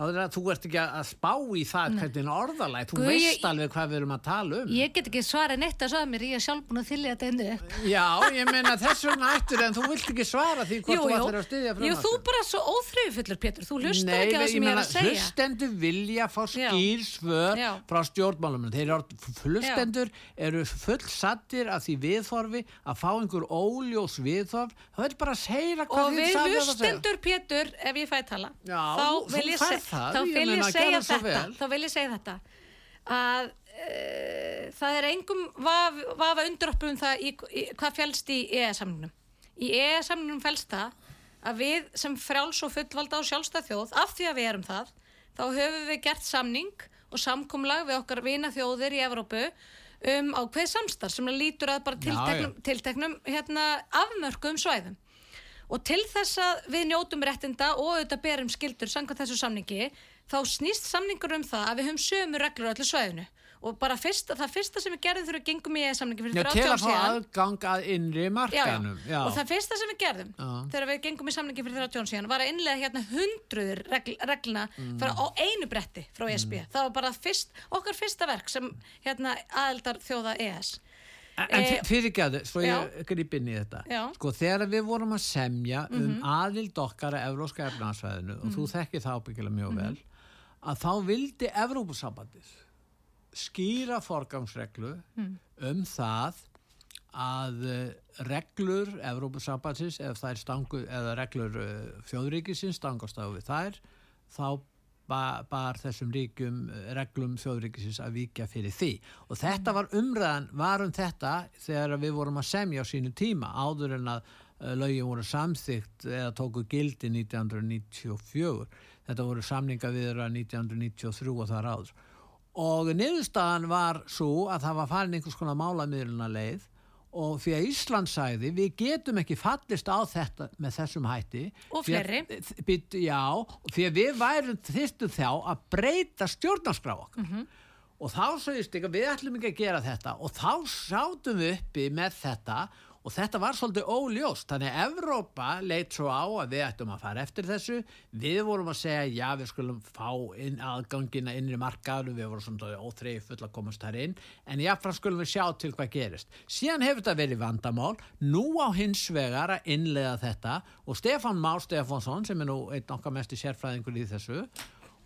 [SPEAKER 1] þú ert ekki að spá í það hvernig orðalæg, þú Guð, veist alveg hvað við erum að tala um.
[SPEAKER 2] Ég get ekki svara neitt að svara mér, ég er sjálf búin að þylja þetta endur upp
[SPEAKER 1] Já, ég menna þess vegna ættur en þú vilt ekki svara því hvort jú, þú ættir að styðja
[SPEAKER 2] Jú, þú bara svo óþreyfullur Pétur, þú hlusta ekki á það sem ég er að segja.
[SPEAKER 1] hlustendur vilja fá skýr svör
[SPEAKER 2] Já.
[SPEAKER 1] frá stjórnmálum þeir eru, hlustendur eru fullsattir af því viðþorfi að fá einhver óljós viðþorf það vil bara segja hvað
[SPEAKER 2] og
[SPEAKER 1] þið
[SPEAKER 2] við
[SPEAKER 1] sagði að segja.
[SPEAKER 2] hlustendur Pétur ef ég fæ tala
[SPEAKER 1] Já,
[SPEAKER 2] þá vil ég, se
[SPEAKER 1] það,
[SPEAKER 2] þá
[SPEAKER 1] ég
[SPEAKER 2] vil
[SPEAKER 1] meina,
[SPEAKER 2] ég segja þetta. þá vil ég segja þetta að uh, það er engum vaf, vafa undröppum það í, í, hvað fælst í EE-samningnum í EE-samningnum fælst það að við sem frjáls og fullvalda og sjálfstæð þjóð af því að við erum það þá höfum við gert samning og samkomlag við okkar vina þjóðir í Evrópu um ákveð samstarf sem lítur að bara
[SPEAKER 1] Já,
[SPEAKER 2] tilteknum, tilteknum hérna, afmörkuðum svæðum. Og til þess að við njótum réttinda og auðvitað berum skildur samkvæmt þessu samningi þá snýst samningur um það að við höfum sömu reglur á öllu svæðinu og bara fyrsta, það fyrsta sem við gerðum þegar við gengum í samningi fyrir
[SPEAKER 1] Já,
[SPEAKER 2] 30
[SPEAKER 1] til
[SPEAKER 2] ár
[SPEAKER 1] að fá
[SPEAKER 2] síðan
[SPEAKER 1] aðgang að innri
[SPEAKER 2] já, já.
[SPEAKER 1] markanum já,
[SPEAKER 2] og það fyrsta sem við gerðum
[SPEAKER 1] Já.
[SPEAKER 2] þegar við gengum í samningi fyrir 30 ára síðan var að innlega hérna hundruður regl, regluna
[SPEAKER 1] Mm.
[SPEAKER 2] fyrir á einu bretti frá ESB það var bara fyrst, okkar fyrsta verk sem hérna aðeldar þjóða ES
[SPEAKER 1] En,
[SPEAKER 2] Eh,
[SPEAKER 1] fyrirgæðu, svo ég grip inn í þetta
[SPEAKER 2] Já. Mhm.
[SPEAKER 1] sko þegar við vorum að semja um aðild okkar að Evróska efnaðsvæðinu og þú þekkir það ábyggilega mjög
[SPEAKER 2] Mhm.
[SPEAKER 1] vel að þá vildi Evrópusambandið skýra forgangsreglu
[SPEAKER 2] Mhm.
[SPEAKER 1] um það að eh, reglur stangu eða reglur uh, þjóðríkisins stangast á við þær þá ba bar þessum ríkjum eh, reglum þjóðríkisins að víkja fyrir því. Og þetta var umræðan var um þetta þegar við vorum að semja á sínu tíma áður en að lögin voru samþygt eða tóku gildi 1994 þetta voru samninga viðra 1993 og þar áður og niðurstaðan var svo að það var farin einhvers konar málamiðluna leið og því að Ísland sagði við getum ekki fallist á þetta með þessum hætti.
[SPEAKER 2] Og
[SPEAKER 1] já, því að við værum þyrstum þá að breyta stjórnarskrá okkar.
[SPEAKER 2] Mhm.
[SPEAKER 1] og þá sagðist að við ætlum ekki að gera þetta. Og þá sátum við uppi með þetta og þetta var svolítið óljóst þannig að Evrópa leitt svo á að við ættum að fara eftir þessu. Við vorum að segja já við skulum fá inn aðgangina innri markaður við vorum svona óþreyju full að komast þar inn en jáfnfram skulum við sjá til hvað gerist. Síðan hefur þetta verið vandamál nú á hins vegar að innlega þetta og Stefán Már Stefánsson sem er nú einn okkar mest í sérfræðingur í þessu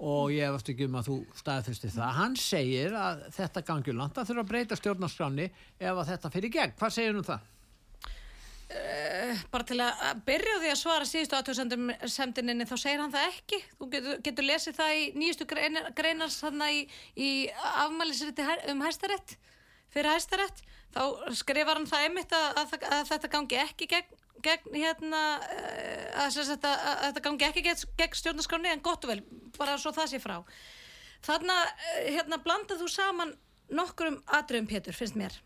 [SPEAKER 1] og ég hefast ekki um að þú staðfyrsti það hann segir að þetta gangi langt að þurfa að breyta stjórnarskráni ef að þetta fyrir gegn, hvað segir um það?
[SPEAKER 2] Bara til að að byrja því að svara síðustu aðtöðsendinni þá segir hann það ekki. Þú getur, getur lesið það í nýjustu greinar, greinars í, í afmælisriti um hæstarétt fyrir hæstarétt. Þá skrifar hann það einmitt að, að, að, að þetta gangi ekki gegn, gegn hérna eh, að, að, að þetta gangi ekki gegn, gegn stjórnarskráni en gott og vel, bara svo það sé frá. Þarna eh, hérna blandað þú saman nokkrum atriðum Pétur, finnst mér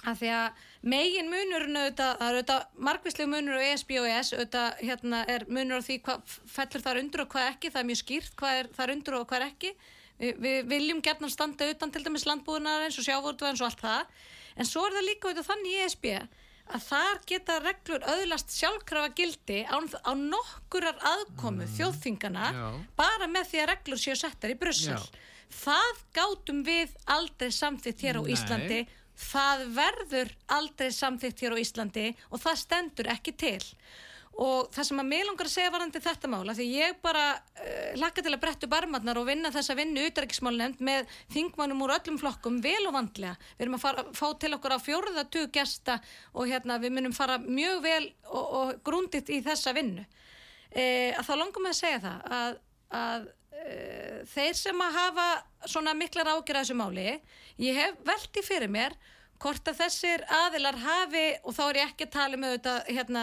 [SPEAKER 2] að því að megin munurinn auðvitað, auðvitað margvísleg munur á ESB og ES, auðvitað hérna er munur á því hvað fellur þar undur og hvað ekki, það er mjög skýrt hvað er þar undur og hvað er ekki. Vi, við viljum gerna standa utan til dæmis landbúðunar eins og sjávortvæðins og allt það, en svo er það líka auðvitað þannig í ESB að þar geta reglur öðlast sjálfkrafa gildi á, á nokkurar aðkomu þjóðþingana
[SPEAKER 1] Já.
[SPEAKER 2] bara með því að reglur séu settar í Brussel.
[SPEAKER 1] Já.
[SPEAKER 2] Það gátum við aldrei samþýtt hér á
[SPEAKER 1] Nei.
[SPEAKER 2] Íslandi það verður aldrei samþýtt hér á Íslandi og það stendur ekki til. Og það sem að mig langar að segja varandi þetta mála því ég bara uh, lakka til að brettu barmarnar og vinna þessa vinnu utæriksmálnefnd með þingmannum úr öllum flokkum vel og vandlega. Við erum að fara, fá til okkur á fjórða tug gesta og hérna við munum fara mjög vel og, og grúndit í þessa vinnu. Uh, að þá langar mig að segja það að, að uh, þeir sem að hafa svona miklar ágjur að þessu máli ég hef velti fyrir mér hvort að þessir aðilar hafi og þá er ég ekki að tala með þetta hérna,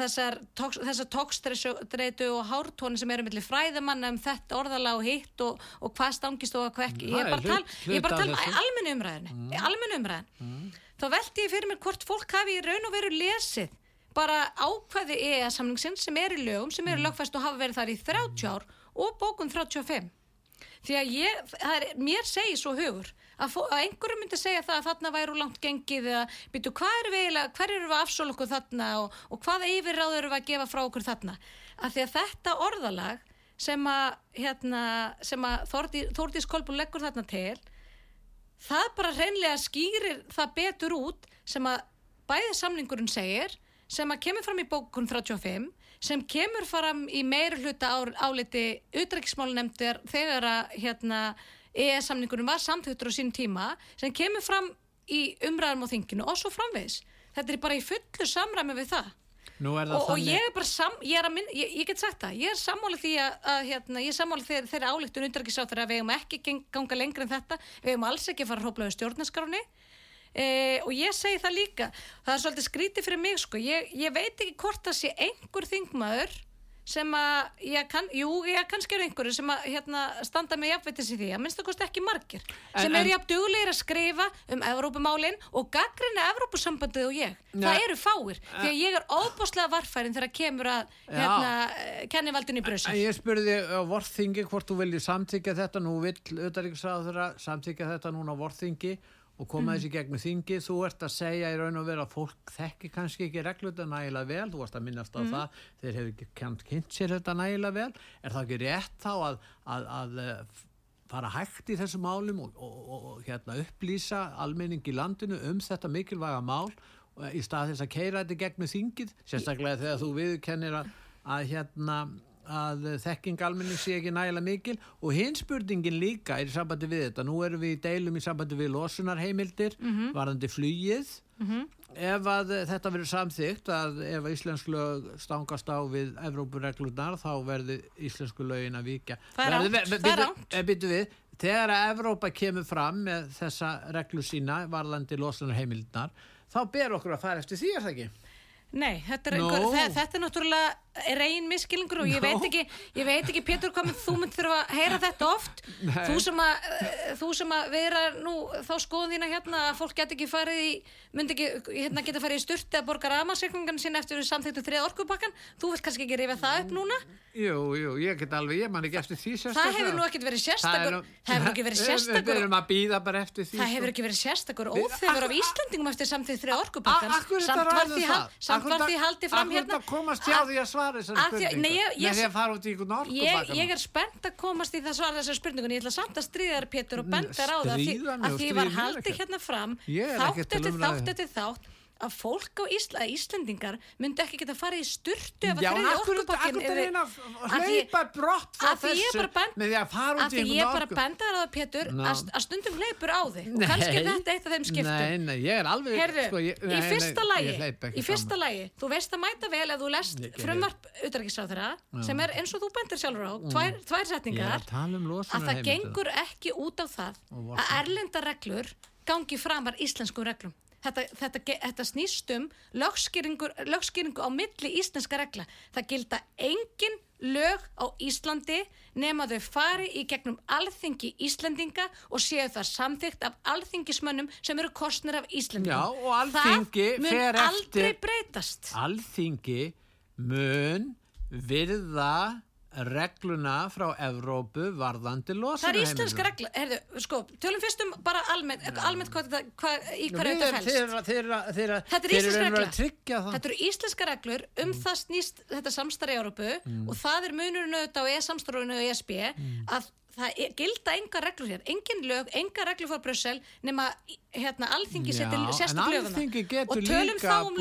[SPEAKER 2] þessar, tóks, þessar tókstreitu og hártóni sem eru millir fræðamanna um þetta orðala og hitt og, og hvað stangist og hvað ekki. Ég er bara að tala, í almennu umræðinu mm. almennu umræðin þá velti ég fyrir mér hvort fólk hafi í raun og veru lesið bara ákvæði EEA samningsins sem er í lögum sem eru lögfæst og hafa verið þar í 30 ár og bókun 35 því að ég, er, mér segir svo hugur að, fó, að einhverjum myndi segja það að þarna væru langt gengið eða býtu hvað er við hver eru við að afsóla okkur þarna og, og hvaða yfirráð eru við að gefa frá okkur þarna? Að því að þetta orðalag sem að, hérna, að Þórdís, Þórdís Kolbún leggur þarna til það bara hreinlega skýrir það betur út sem að bæði samningurinn segir sem að kemur fram í bókun 35 sem kemur fram í meira hluta áliti utrækismálunemndir þegar að hérna, EES-samningunum var samþjóttur á sín tíma sem kemur fram í umræðum á þinginu og svo framvegis. Þetta er bara í fullu samræmi við það.
[SPEAKER 1] Er
[SPEAKER 2] Og, og ég er bara sam, ég, er minn, ég, ég get sagt það, ég er sammála því að, að hérna, ég er sammála þegar þeirra álíktun undarkiðsáttur að við hefum ekki ganga lengra en þetta, við hefum alls ekki að fara að hrópla við stjórnarskráni e, og ég segi það líka, það er svolítið skrítið fyrir mig sko, ég, ég veit ekki hvort það sé einhver þingmaður sem að, ég kann, jú, ég kannski er einhverju sem að hérna, standa með jafnveitis í því, að minnst það kosti ekki margir
[SPEAKER 1] En-
[SPEAKER 2] sem
[SPEAKER 1] en-
[SPEAKER 2] eru jafn duglegir að skrifa um Evrópumálin og gaggrina Evrópusambandið og ég,
[SPEAKER 1] Nei.
[SPEAKER 2] það eru fáir því að ég er óbáslega varfærin þegar kemur að hérna, kennivaldinu í
[SPEAKER 1] En
[SPEAKER 2] Brussel.
[SPEAKER 1] ég spurði á vorþingi hvort þú viljið samþykja þetta, nú vill auðaríksráður samþykja þetta núna á vorþingi og koma þessi gegnum þingi, þú ert að segja í raun og vera að fólk þekki kannski ekki regluta nægilega vel, þú varst að minnast á það, þeir hefur ekki kent kynnt sér þetta nægilega vel, er það ekki rétt þá að, að, að eh, fara hægt í þessum málum og, og, og, og hérna, upplýsa almenning í landinu um þetta mikilvæga mál og í stað þess að keira þetta gegnum þingið, sérstaklega þegar þú viðkennir að, að hérna að þekking almenning sé ekki nægilega mikil og hinn spurningin líka er í sambandi við þetta, nú erum við í deilum í sambandi við losunarheimildir varðandi flugið. Ef að þetta verður samþygt að ef að íslensk lög stangast á við Evrópureglunar þá verður íslensku lögin að vika
[SPEAKER 2] Það er rangt.
[SPEAKER 1] eh, þegar að Evrópa kemur fram með þessa reglu sína varðandi losunarheimildnar þá ber okkur að fara eftir því er það ekki?
[SPEAKER 2] Nei, þetta er,
[SPEAKER 1] Nó.
[SPEAKER 2] einhver, þe þetta er náttúrulega reyn miskilningur og ég
[SPEAKER 1] Nó.
[SPEAKER 2] veit ekki, ég veit ekki Pétur hvað þú mynd þurfa að heyra þetta oft þú sem að eh, þú sem að vera nú þá skoðum þína hérna að fólk get ekki farið í myndi ekki hérna geta farið í styrti að borga ramasekningan sín eftir við samþyktu þrið orkupakkan þú vilt kannski ekki rifja það upp núna
[SPEAKER 1] Jú, jú, ég get alveg, ég man ekki eftir því sérstaklega.
[SPEAKER 2] það hefur nú ekkert verið sérstakur það hefur ekki verið
[SPEAKER 1] Við- Við
[SPEAKER 2] sérstakur
[SPEAKER 1] erum að býða bara eftir því
[SPEAKER 2] Það
[SPEAKER 1] sko.
[SPEAKER 2] hefur ekki verið sérstakur óþefur af
[SPEAKER 1] Akkur-
[SPEAKER 2] Íslandingum eftir samþýtt þrjá orkupakkan
[SPEAKER 1] Akkur
[SPEAKER 2] samt var því, hal- samt var því haldið fram
[SPEAKER 1] Akkur
[SPEAKER 2] hérna
[SPEAKER 1] þetta komast hjá því að svara
[SPEAKER 2] að-
[SPEAKER 1] spurningu?
[SPEAKER 2] nei, ég- ég-
[SPEAKER 1] að fara út í einhvern
[SPEAKER 2] ég,
[SPEAKER 1] orkupakkan
[SPEAKER 2] ég er spennt að komast í það svar þessar spurningun ég ætla samt að stríða þér Pétur og benda þér á það að því, var haldið hérna fram.
[SPEAKER 1] Ég
[SPEAKER 2] þátt eftir þátt að fólk á Ísla, Íslendingar myndi ekki geta farið í sturtu ef að
[SPEAKER 1] akkur
[SPEAKER 2] orkupakkin
[SPEAKER 1] reyna að hleypa brott frá þessu með því að fara
[SPEAKER 2] að
[SPEAKER 1] út í
[SPEAKER 2] því ég
[SPEAKER 1] einhvern
[SPEAKER 2] bara
[SPEAKER 1] orku.
[SPEAKER 2] benda þér á það Pétur
[SPEAKER 1] Ná.
[SPEAKER 2] að, að stundum hleypur á þig. Og kannski er þetta eitt af þeim skiptum.
[SPEAKER 1] Nei, nei, ég er alveg
[SPEAKER 2] Herðu,
[SPEAKER 1] sko, ég,
[SPEAKER 2] í
[SPEAKER 1] nei,
[SPEAKER 2] fyrsta
[SPEAKER 1] nei,
[SPEAKER 2] lagi, í fyrsta lagi, þú veist að mæta vel ef þú lest frumvarp utarriksráðara sem er eins og þú bendir sjálfur á, tvær, tvær
[SPEAKER 1] er
[SPEAKER 2] setningar,
[SPEAKER 1] að um
[SPEAKER 2] að það gengur ekki út á það að erlenda reglur gangi framar íslenskum reglum. Þetta, þetta, þetta snýst um lögskýringu, á milli íslenska regla. Það gilda engin lög á Íslandi nema þau fari í gegnum alþingi Íslendinga og séu það samþygt af alþingismönnum sem eru kostnir af Íslendingum.
[SPEAKER 1] Já, og Alþingi
[SPEAKER 2] það mun
[SPEAKER 1] fer
[SPEAKER 2] aldrei
[SPEAKER 1] eftir-
[SPEAKER 2] breytast.
[SPEAKER 1] Alþingi mun virða regluna frá Evrópu varðandi
[SPEAKER 2] Það er íslenska regla, herðu, sko, tölum fyrst um bara almennt, almennt hvað, þetta- hvað, í hverju þetta fælst.
[SPEAKER 1] Þeir, þeir, þeir,
[SPEAKER 2] Þetta er
[SPEAKER 1] veru
[SPEAKER 2] regla. Þetta eru íslenska reglur, um
[SPEAKER 1] Mm.
[SPEAKER 2] það snýst þetta samstarf í Európu og það er munurinn auðvitað á e-samstarfinu og ESB
[SPEAKER 1] Mm.
[SPEAKER 2] að það gilda enga reglur hér, engin lög, enga reglur frá Brussel nema hérna alþingi setur löguna
[SPEAKER 1] Alþingi getur
[SPEAKER 2] og tölum
[SPEAKER 1] líka
[SPEAKER 2] þá um,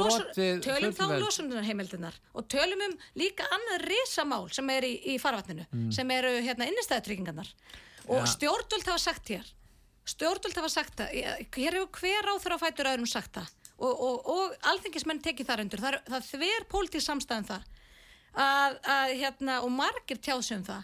[SPEAKER 2] tölum þá um
[SPEAKER 1] fullveldi.
[SPEAKER 2] losunarheimildinar og tölum um líka annað risamál sem er í, í farvatninu
[SPEAKER 1] Mm.
[SPEAKER 2] sem eru hérna innistæðutryggingarnar og
[SPEAKER 1] Ja.
[SPEAKER 2] stjórnvöld hafa sagt hér stjórnvöld hafa sagt það hér hefur hver áþur á fætur öðrum sagt það. Og, og, og alþingismenn tekið þar undir. Það, það er þver pólitíð samstæðum það. Að, að hérna og margir tjáðsum það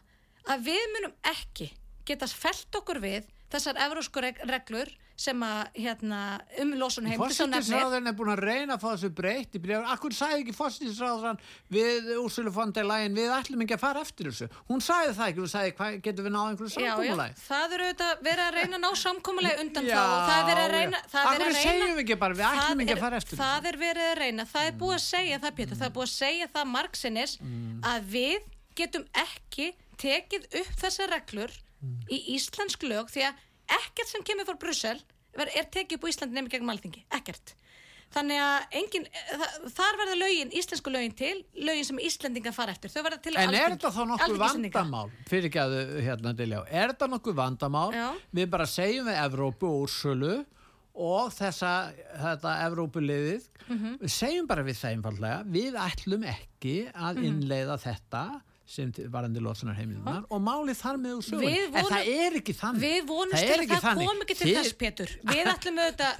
[SPEAKER 2] að við munum ekki geta felt okkur við þessar evrósku reg reglur sem að hérna um losun heim
[SPEAKER 1] Fórsýttisráðurinn er búin að reyna að fá þessu breytt. Akkur sagði ekki fórsýttisráðurinn við Úrsulu von der Leyen, við ætlum ekki að fara eftir þessu. Hún sagði það ekki, hún sagði, hvað getur við náð einhverju samkómulæg?
[SPEAKER 2] það eru auðvitað verið að reyna að ná samkomulega undan
[SPEAKER 1] Já,
[SPEAKER 2] og það er verið að reyna er reyna-
[SPEAKER 1] segjum við ekki bara, við ætlum ekki að fara eftir
[SPEAKER 2] Það er verið að reyna, það er búið að segja það Pétur, það er búið að segja það
[SPEAKER 1] Mm.
[SPEAKER 2] tekið upp þessar reglur
[SPEAKER 1] Mm.
[SPEAKER 2] í íslensk lög því að ekkert sem kemur frá Brussel er er tekið upp á Íslandi nefnir gegnum alþingi, ekkert Þannig að engin, það, þar verða lögin, íslensku lögin til, lögin sem Íslendinga fara eftir, þau
[SPEAKER 1] En er
[SPEAKER 2] Alþingi-
[SPEAKER 1] þetta þá nokkuð vandamál? Fyrir ekki að hérna Diljá, er þetta nokkuð vandamál?
[SPEAKER 2] Já.
[SPEAKER 1] Við bara segjum við Evrópu og Úrsölu og þessa, þetta Evrópuliðið,
[SPEAKER 2] Mhm.
[SPEAKER 1] við segjum bara við það einfallega, við ætlum ekki að
[SPEAKER 2] Mhm.
[SPEAKER 1] innleiða þetta sem varandi losunar heimilunar og málið þar með úr sögun.
[SPEAKER 2] Við
[SPEAKER 1] En
[SPEAKER 2] vonum-
[SPEAKER 1] það er ekki þannig.
[SPEAKER 2] Við vonumst
[SPEAKER 1] Það
[SPEAKER 2] til að það
[SPEAKER 1] þannig.
[SPEAKER 2] kom ekki til
[SPEAKER 1] Þið-
[SPEAKER 2] þess, Pétur. Við ætlum auðvitað,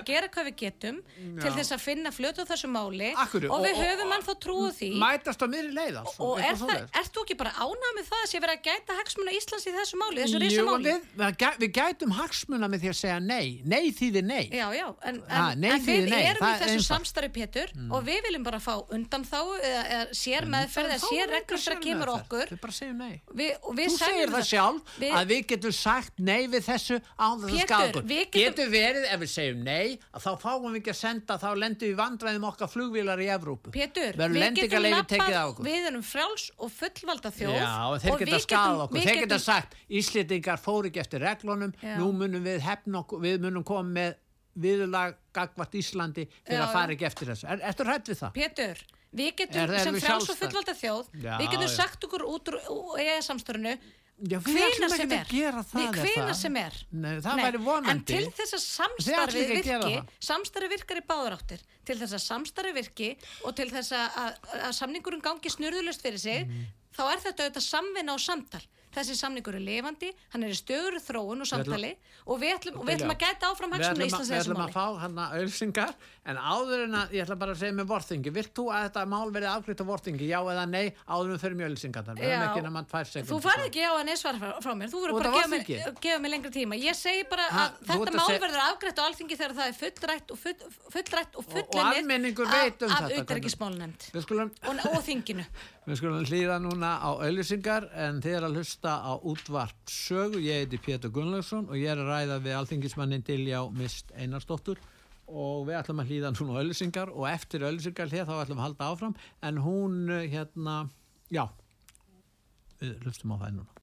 [SPEAKER 2] að gera hvað við getum til þess að finna á þessu máli
[SPEAKER 1] Akkurru,
[SPEAKER 2] og við
[SPEAKER 1] og-
[SPEAKER 2] höfum hann þá trúið því.
[SPEAKER 1] Mætast á miðri leið alls.
[SPEAKER 2] Og er það, ert þú ekki bara ánað með það að sé verið að gæta hagsmuna Íslands í þessu máli, þessu risamáli?
[SPEAKER 1] við, við, gæ- við gætum hagsmuna með því að segja nei. Nei þýðir nei.
[SPEAKER 2] Já, já, en, við erum
[SPEAKER 1] það
[SPEAKER 2] í þessu
[SPEAKER 1] einfalt.
[SPEAKER 2] samstarfi Pétur og við viljum bara fá undan þá sér meðferð þegar kemur okkur
[SPEAKER 1] Við bara segjum nei.
[SPEAKER 2] við, við
[SPEAKER 1] Þú segir það sjálf
[SPEAKER 2] Við-
[SPEAKER 1] að við getum sagt nei við þessu án þess að
[SPEAKER 2] við getum-
[SPEAKER 1] Getur verið ef við segjum nei að þá fáum við ekki að senda, þá lendum við vandræðum okkar flugvílar í Evrópu.
[SPEAKER 2] Pétur, við getum lappað, við erum frjáls og fullvalda þjóð
[SPEAKER 1] Já, og þeir geta skadað
[SPEAKER 2] getum-
[SPEAKER 1] okkur. Þeir geta
[SPEAKER 2] getum-
[SPEAKER 1] sagt, Íslendingar fóru ekki eftir reglunum,
[SPEAKER 2] Já.
[SPEAKER 1] nú munum við hefna okkur, við munum koma með viðurlag gagvart Íslandi fyrir
[SPEAKER 2] Já,
[SPEAKER 1] að fara ekki eftir þessu. Er, ertu hrætt við það?
[SPEAKER 2] Pétur, við getum sem frjáls og fullvalda þjóð
[SPEAKER 1] Já,
[SPEAKER 2] við getum
[SPEAKER 1] já.
[SPEAKER 2] sagt okkur út úr hvenar
[SPEAKER 1] ætlum
[SPEAKER 2] sem er
[SPEAKER 1] það?
[SPEAKER 2] sem er
[SPEAKER 1] Nei, það væri vonandi.
[SPEAKER 2] en til þess að samstarfi virki samstarfi virkar í báður áttir til þess að samstarfi virki og til þess að, að, að samningurinn gangi snurðulust fyrir sig
[SPEAKER 1] Mhm.
[SPEAKER 2] þá er þetta auðvitað samvinna og samtal þessi samningur er lifandi, hann er í stöður þróun og samtali og við ætlum, og við ætlum að gæta áfram
[SPEAKER 1] Við ætlum, að,
[SPEAKER 2] Íslands í
[SPEAKER 1] við
[SPEAKER 2] þessu
[SPEAKER 1] ætlum að
[SPEAKER 2] máli.
[SPEAKER 1] fá hann að auðsingar en áður en að, ég ætla bara að segja með vorþingi vilt þú að þetta mál verið afgriðt á vorþingi já eða nei, áður en fyrir mjög auðsingar við höfum
[SPEAKER 2] Já.
[SPEAKER 1] ekki nema tvær sekundur
[SPEAKER 2] Þú farið ekki á að neysvara frá, frá mér, þú
[SPEAKER 1] Út
[SPEAKER 2] bara
[SPEAKER 1] af
[SPEAKER 2] að gefa mér, gefa mér lengri tíma. Ég segi bara
[SPEAKER 1] Ha,
[SPEAKER 2] að þetta
[SPEAKER 1] að
[SPEAKER 2] mál
[SPEAKER 1] seg-
[SPEAKER 2] verður afgreitt á alþingi þegar það er fullrætt og, full, fullrætt og
[SPEAKER 1] almenningur
[SPEAKER 2] af,
[SPEAKER 1] um
[SPEAKER 2] af utanríkismálnefnd
[SPEAKER 1] við skulum, hlýða núna á auðsingar en þið er að hlusta á útvarp sögu, ég heiti Pétur Gunnlaugsson og ég er að ræða við alþingismannin Diljá Mist Einarsdóttur. Og við ætlum að hlýða núna á auðsingar og eftir auðsingar hér þá ætlum við að halda áfram. En hún eh, hérna, já við hlustum á það núna.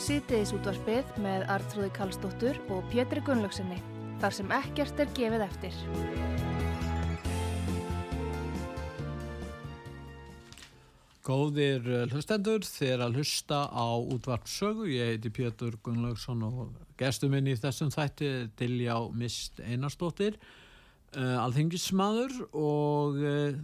[SPEAKER 3] Sýtiðis útvarpið með Artrúði Kallstóttur og Pétri Gunnlaugsinni, þar sem ekkert er gefið eftir.
[SPEAKER 1] Góðir eh, hlustendur, er að hlusta á útvarp sögu, ég heiti Pétur Gunnlaugsson og gestur minn í þessum þætti er Diljá Mist Einarsdóttir, uh, alþingismadur og uh,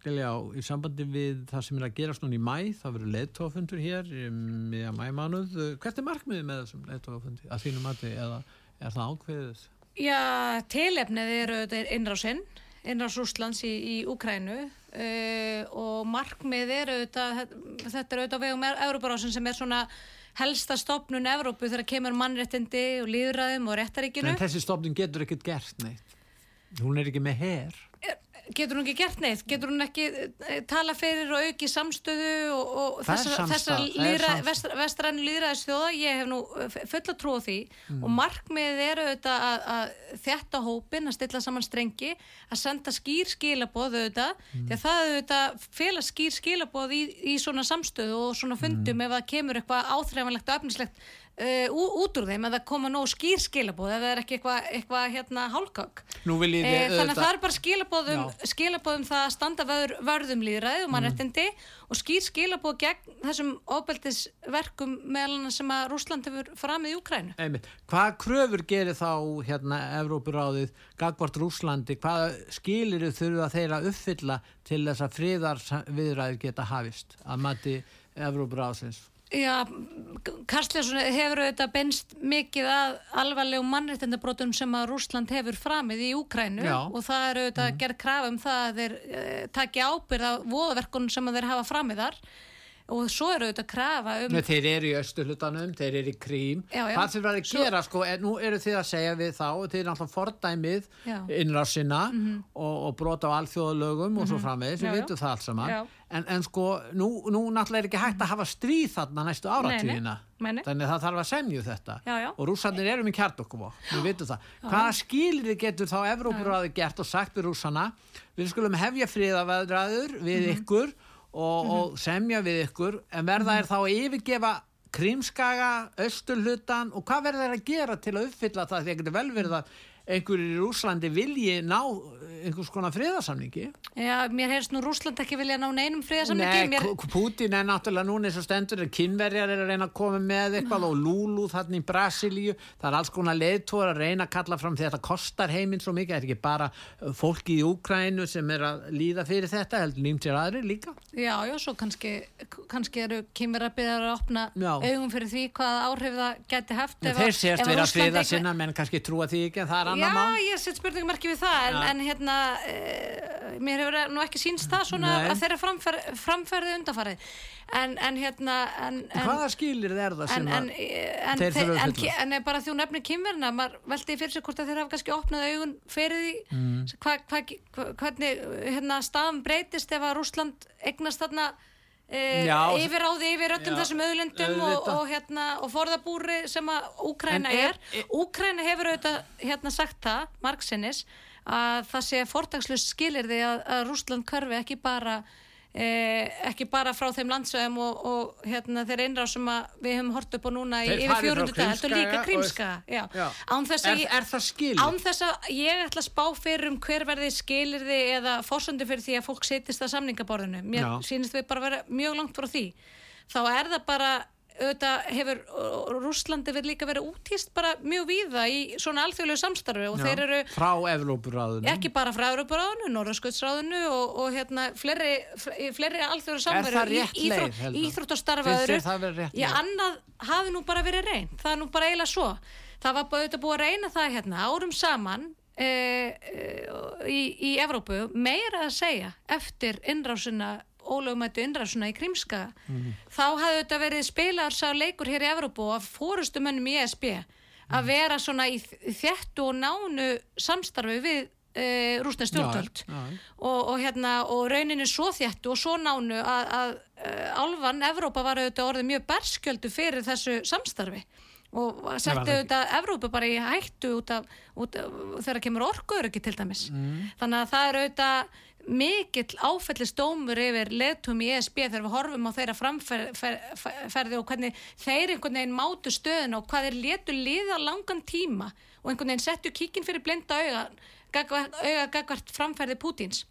[SPEAKER 1] Diljá, í sambandi við það sem er að gerast núna í mæ, það verður leittófundur hér í mæmánuð, uh, hvert er markmiðið með þessum leittófundi að þínu mati eða er það ákveðið?
[SPEAKER 2] Já, eru auðvitað innrásinn, innrás Rúslands í, í Úkrænu uh, og markmið eru auðvitað, þetta er auðvitað vegum Európarásin sem er svona helsta stopnun Evrópu þegar kemur mannréttindi og líðræðum og réttaríkinu.
[SPEAKER 1] En þessi stofnun getur ekkert gert neitt, hún er ekki með herr.
[SPEAKER 2] Getur hún ekki gert neitt? Getur hún ekki eh, tala fyrir og auki samstöðu og, og þessar,
[SPEAKER 1] samstaða,
[SPEAKER 2] þessar
[SPEAKER 1] það er
[SPEAKER 2] líðra,
[SPEAKER 1] samstaða.
[SPEAKER 2] vest, vestrænu líðræðisþjóða? Ég hef nú eh, fulla trú á því
[SPEAKER 1] Mm.
[SPEAKER 2] og markmiðið eru auðvitað að, að þjætta hópin, að stilla saman strengi, að senda skýr skilaboð auðvitað,
[SPEAKER 1] Mm.
[SPEAKER 2] því að það auðvitað fela skýr skilaboð í, í svona samstöðu og svona fundum
[SPEAKER 1] Mm.
[SPEAKER 2] ef það kemur eitthvað áþreifanlegt og efnislegt uh, út úr þeim, að það koma nóg skýr skilaboð, ef það er ekki eitthvað, eitthvað hérna hálkök.
[SPEAKER 1] Nú vil ég
[SPEAKER 2] E, þannig að það er bara skilabóðum,
[SPEAKER 1] Já.
[SPEAKER 2] skilabóðum það að standa vörð, vörðum líðræði og mannrettindi og skýr skilabóð gegn þessum óbeldisverkum meðal annars sem að Rúsland hefur framið í Úkrænu.
[SPEAKER 1] Einmitt. Hvað kröfur gerir þá hérna Evrópuráðið gagvart Rúslandi, hvað skilir þurfa þeir að uppfylla til þess að friðar viðræður geta hafist að mati Evrópuráðsins?
[SPEAKER 2] Já, Karstjánsson hefur auðvitað benst mikið að alvarlegum mannrettindabrótum sem að Rúsland hefur framið í Úkrænu
[SPEAKER 1] Já.
[SPEAKER 2] og það er auðvitað mm. gerð krafa um það að þeir uh, taki ábyrð á voðaverkunum sem að þeir hafa framið þar og svo er auðvitað krafa um
[SPEAKER 1] Nei, þeir eru í östurhlutanum, þeir eru í krím.
[SPEAKER 2] Já, já.
[SPEAKER 1] hvað þeir verður að gera sko, nú eru þið að segja við þá og þeir eru alltaf fordæmið
[SPEAKER 2] Já. Mhm.
[SPEAKER 1] innrásina og, og brota á alþjóðalögum og svo framvegis, við vitum það allt saman. En, en sko, nú, nú náttúrulega er ekki hægt að hafa stríð þarna næstu áratvíðina þannig að það þarf að semju þetta.
[SPEAKER 2] Já,
[SPEAKER 1] og rússarnir eru með kjartokkum við vitum það, hvaða skilir getur þá Evrópuráði gert og sagt við rússana? Við skulum hefja friðavæðraður við
[SPEAKER 2] Mhm.
[SPEAKER 1] ykkur og, og semja við ykkur en verða er þá að yfirgefa krímskaga, austurhlutan og hvað verða þeir að gera til að uppfylla það? Því að getur vel verið að einhverjir í Rúslandi vilji ná einhvers konar friðarsamningi.
[SPEAKER 2] Já, mér heyrst nú Rúsland ekki vilja ná neinum friðarsamningi.
[SPEAKER 1] Nei,
[SPEAKER 2] Mér,
[SPEAKER 1] Putin er náttúrulega núna eins og stendur, kynverjar er að reyna að koma með eitthvað og Lulu þarna í Brasilíu, það er alls konar leiðtóra að reyna að kalla fram því að þetta kostar heiminn svo mikið, það er ekki bara uh, fólki í Úkrænu sem er að líða fyrir þetta, heldur nýmt sér aðri líka.
[SPEAKER 2] já, já, svo kannski, kannski eru kymverabíðar að opna
[SPEAKER 1] Já.
[SPEAKER 2] augum fyrir því hvað áhrif það
[SPEAKER 1] ekki,
[SPEAKER 2] Já,
[SPEAKER 1] mál.
[SPEAKER 2] ég set spurningmarki við það, en,
[SPEAKER 1] Já.
[SPEAKER 2] en hérna, e, mér hefur nú ekki sínst það svona
[SPEAKER 1] Nei.
[SPEAKER 2] að þeirra framfer, framferði undanfarið. En, en hérna, en... en
[SPEAKER 1] Hvaða skilir er það sem
[SPEAKER 2] En, en,
[SPEAKER 1] að... þeir þurfa að
[SPEAKER 2] en,
[SPEAKER 1] uppfylla?
[SPEAKER 2] en bara því hún nefnir kynverna maður veldi fyrir sig hvort að þeir hafa kannski opnað augun fyrir því mm. hva, hva, hvernig hérna, staðan breytist ef að Rússland eignast þarna e,
[SPEAKER 1] Já.
[SPEAKER 2] yfiráði yfir öllum
[SPEAKER 1] Já,
[SPEAKER 2] þessum auðlundum og, og, hérna, og forðabúri sem að Úkræna
[SPEAKER 1] En er-
[SPEAKER 2] er, Úkræna hefur auðvitað hérna, sagt það, margsinnis að það sé fortagslust skilirði að, að Rússland hverfi ekki bara Eh, ekki bara frá þeim landsöðum og, og hérna, þeir einrá sem að við höfum hort upp á núna í yfir 400 dag, líka já.
[SPEAKER 1] Já.
[SPEAKER 2] Án þess að
[SPEAKER 1] Er, er það skilið?
[SPEAKER 2] án þess að ég ætla að spá fyrir um hver verði skilirði eða fórsöndu fyrir því að fólk setjist að samningaborðinu mér
[SPEAKER 1] Já.
[SPEAKER 2] sýnist við bara vera mjög langt frá því þá er það bara auðvitað hefur Rúslandi verið líka verið útýst bara mjög víða í svona alþjóðlegu samstarfi og
[SPEAKER 1] Já,
[SPEAKER 2] þeir eru
[SPEAKER 1] Frá Evrópuráðunum.
[SPEAKER 2] ekki bara frá Európaráðinu, Norðursköldsráðinu og, og hérna fleiri, fleiri alþjóður samveru
[SPEAKER 1] það rétt leið, Helga?
[SPEAKER 2] íþróttastarfa
[SPEAKER 1] Finnst þér
[SPEAKER 2] öðru
[SPEAKER 1] það vera rétt
[SPEAKER 2] Já,
[SPEAKER 1] leið?
[SPEAKER 2] annað hafi nú bara verið reynd það er nú bara eiginlega svo það var auðvitað búið að reyna það hérna árum saman e, e, í, í Evrópu meira að segja eftir innrásina ólögumættu innrásuna í Krímska.
[SPEAKER 1] Mhm.
[SPEAKER 2] þá hafði þetta verið spilaðar sá leikur hér í Evrópu og að fórustumönnum í ESB að vera svona í þéttu og nánu samstarfi við e, rúsna stjórnvöld. og, og hérna og rauninni svo þéttu og svo nánu að, að uh, álfan Evrópa var auðvitað orðið mjög berskjöldu fyrir þessu samstarfi og
[SPEAKER 1] það
[SPEAKER 2] auðvitað Evrópu bara í hættu út af, út af þegar kemur orkuöryggi til dæmis.
[SPEAKER 1] Mm.
[SPEAKER 2] þannig að það er auðvitað mikill áfellistómur yfir leðtum í ESB þegar við horfum á þeirra framferði og hvernig þeir einhvern veginn mátu stöðun og hvað þeir letu liða langan tíma og einhvern veginn settu kíkin fyrir blinda auga auga gagvart framferði Pútins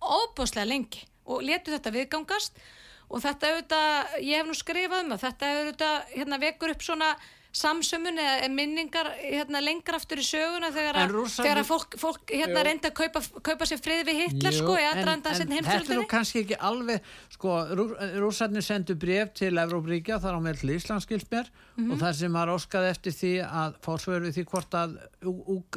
[SPEAKER 2] óbúslega lengi og letu þetta viðgangast og þetta auðvitað, ég hef nú skrifað um það þetta auðvitað hérna, vekur upp svona samsömmun eða minningar hérna, lengra aftur í söguna þegar, að- þegar að fólk, fólk hérna,
[SPEAKER 1] Jú.
[SPEAKER 2] reyndi að kaupa, kaupa sér frið við Hitler sko, í
[SPEAKER 1] en, en þetta er nú kannski ekki alveg sko, rú- rússarnir sendu bref til Evrópríkja þar á með til Íslands skilst mér
[SPEAKER 2] Mhm.
[SPEAKER 1] og það sem var óskað eftir því að við því hvort að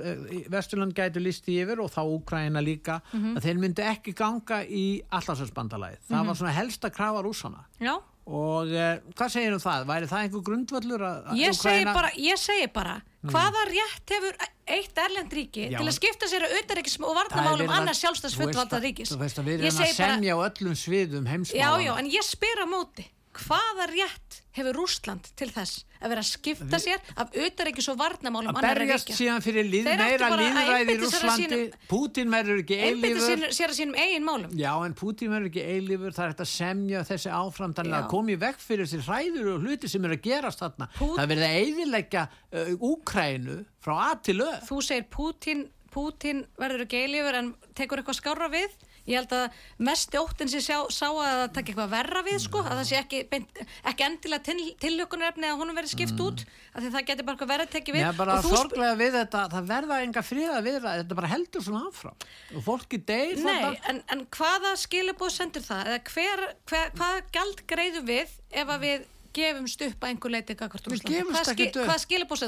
[SPEAKER 1] eh, Vesturland gætu listi yfir og þá Úkraina líka
[SPEAKER 2] Mhm.
[SPEAKER 1] að þeir myndu ekki ganga í allarsvæðsbandalagi það
[SPEAKER 2] Mhm.
[SPEAKER 1] var svona helsta krafa rússana
[SPEAKER 2] Já,
[SPEAKER 1] og eh, hvað segir um það? Væri það einhver grundvöllur að að
[SPEAKER 2] ég segi
[SPEAKER 1] Úkraína-
[SPEAKER 2] bara, ég segi bara hvaða rétt hefur eitt erlend ríki
[SPEAKER 1] Já,
[SPEAKER 2] til að
[SPEAKER 1] en-
[SPEAKER 2] skipta sér að auðaríkis og
[SPEAKER 1] Það er
[SPEAKER 2] varnamálum
[SPEAKER 1] verið að-
[SPEAKER 2] annars sjálfstæðs
[SPEAKER 1] þú veist
[SPEAKER 2] fullvalda
[SPEAKER 1] að-
[SPEAKER 2] ríkis?
[SPEAKER 1] Þú veist að við erum að semja á öllum sviðum
[SPEAKER 2] Já,
[SPEAKER 1] heimsmála
[SPEAKER 2] já, en ég spyr á móti hvaða rétt hefur Rússland til þess að vera að skipta sér af auðaríkis og varnamálum
[SPEAKER 1] að berjast síðan fyrir líð, meira líðræði í
[SPEAKER 2] sínum-
[SPEAKER 1] Pútín verður ekki eilífur
[SPEAKER 2] sér, sér að sínum eigin málum
[SPEAKER 1] Já, en Pútín verður ekki eilífur, það er hægt að semja þessi áfram, þannig
[SPEAKER 2] Já.
[SPEAKER 1] að komi vekk fyrir þessi hræður og hluti sem eru að gerast þarna.
[SPEAKER 2] Pú-
[SPEAKER 1] Það verður að uh, Úkrænu frá A til Ö.
[SPEAKER 2] þú segir Pútín, Pútín verður ekki eilífur en tekur eitthvað skára við ég held að mest óttin sem sá, sá að það takk eitthvað verra við sko, að það sé ekki, beint, ekki endilega til, tillökunarefni að honum verði skipt út af því það getur bara verið að tekja við
[SPEAKER 1] Mér bara sorglega við þetta, það verða enga friða við þetta, þetta bara heldur svona áfram. Og fólki deyr
[SPEAKER 2] Nei,
[SPEAKER 1] þetta.
[SPEAKER 2] en, en hvaða skilabóð sendur það? Eða hver, hver, hvaða gjald greiðum við ef að við gefumst upp að einhver leiti Hvað skilabóð?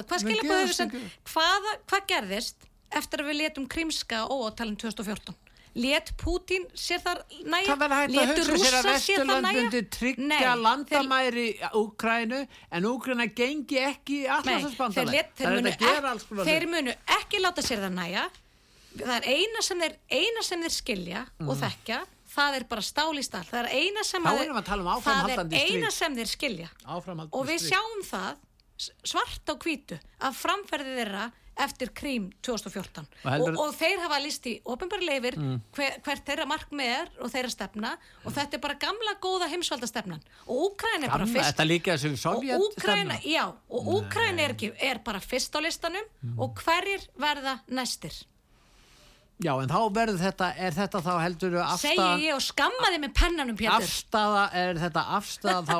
[SPEAKER 2] Hvað gerðist eftir að við letum krímska óátalinn 2014? Let Pútín sér þar næja?
[SPEAKER 1] Það verður hægt að hugsa sér að Vesturland myndi tryggja landamæri Úkrænu en Úkræna gengi ekki
[SPEAKER 2] let, þeir,
[SPEAKER 1] Það er þetta að gera alls
[SPEAKER 2] þeir munu ekki láta sér það næja það er eina sem þeir, eina sem þeir skilja og þekkja það er bara stál í stál. Það er eina sem,
[SPEAKER 1] Mhm.
[SPEAKER 2] Að
[SPEAKER 1] að um
[SPEAKER 2] það er eina sem þeir skilja. Og við sjáum það svart á hvítu að framferði þeirra eftir krím 2014
[SPEAKER 1] Og
[SPEAKER 2] og,
[SPEAKER 1] heldur-
[SPEAKER 2] og, þeir hafa list í ofinbæri leifir hver, hvert þeirra markmið er og þeirra stefna og þetta er bara gamla góða heimsvaldastefnan og Úkræn er bara fyrst og Úkræna, já, og Úkræn er, er bara fyrst á listanum og hverjir verða næstir
[SPEAKER 1] Já, en þá verður þetta, er þetta þá heldur
[SPEAKER 2] segi
[SPEAKER 1] afstæða,
[SPEAKER 2] ég og skammaði með pennanum Pétur.
[SPEAKER 1] Afstæða, er þetta afstæða þá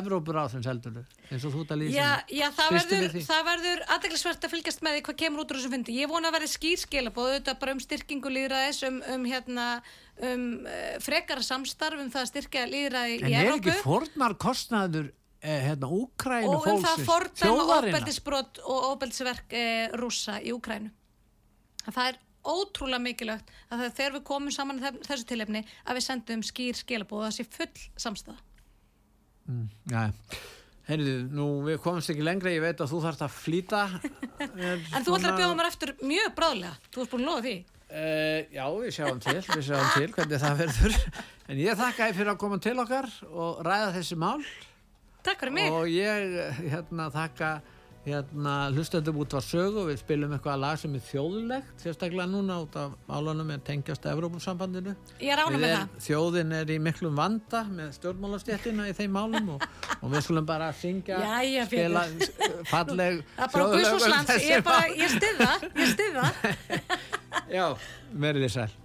[SPEAKER 1] Evrópuráðsins heldur eins og þú ert að lýsa
[SPEAKER 2] Já, já, það verður, það verður aðeinsvert að fylgjast með því hvað kemur út úr þessum fundi. Ég vona að verði skýrskilabóð auðvitað bara um styrkingu líðræðis, um, um, hérna, um uh, frekara samstarf, um það að styrkja líðræði
[SPEAKER 1] En
[SPEAKER 2] í
[SPEAKER 1] er
[SPEAKER 2] Evrópu
[SPEAKER 1] ekki fornar kostnaður eh, hérna, Úkrænu
[SPEAKER 2] og um
[SPEAKER 1] fólksins,
[SPEAKER 2] ofbeldisbrot og eh, Úkrænu. Það er ótrúlega mikilvægt að þegar við komum saman þessu tilefni að við sendum skýr skilabóð og það sé full samstæða.
[SPEAKER 1] Já, heyrðu, nú við komumst ekki lengra, ég veit að þú þarfst að flýta.
[SPEAKER 2] En þú ætlar að bjóða mér eftir mjög bráðlega. Þú ert búin að lofa því.
[SPEAKER 1] Uh, já, við sjáum til, við sjáum til hvernig það verður. En ég þakka þér fyrir að koma til okkar og ræða þessi mál
[SPEAKER 2] Takk fyrir mig.
[SPEAKER 1] og ég hérna, þakka hérna, hlustöndum út var sögu við spilum eitthvað lag sem er þjóðlegt sérstaklega núna út af tengjast.
[SPEAKER 2] Ég er
[SPEAKER 1] er,
[SPEAKER 2] það.
[SPEAKER 1] þjóðin er í miklum vanda með stjórnmálastjættina í þeim málum og, og við skulum bara syngja
[SPEAKER 2] Jæja,
[SPEAKER 1] spila falleg
[SPEAKER 2] Það er bara
[SPEAKER 1] þjóðlög um
[SPEAKER 2] ég, ég styð það, ég styð það.
[SPEAKER 1] Já, verið þið sæl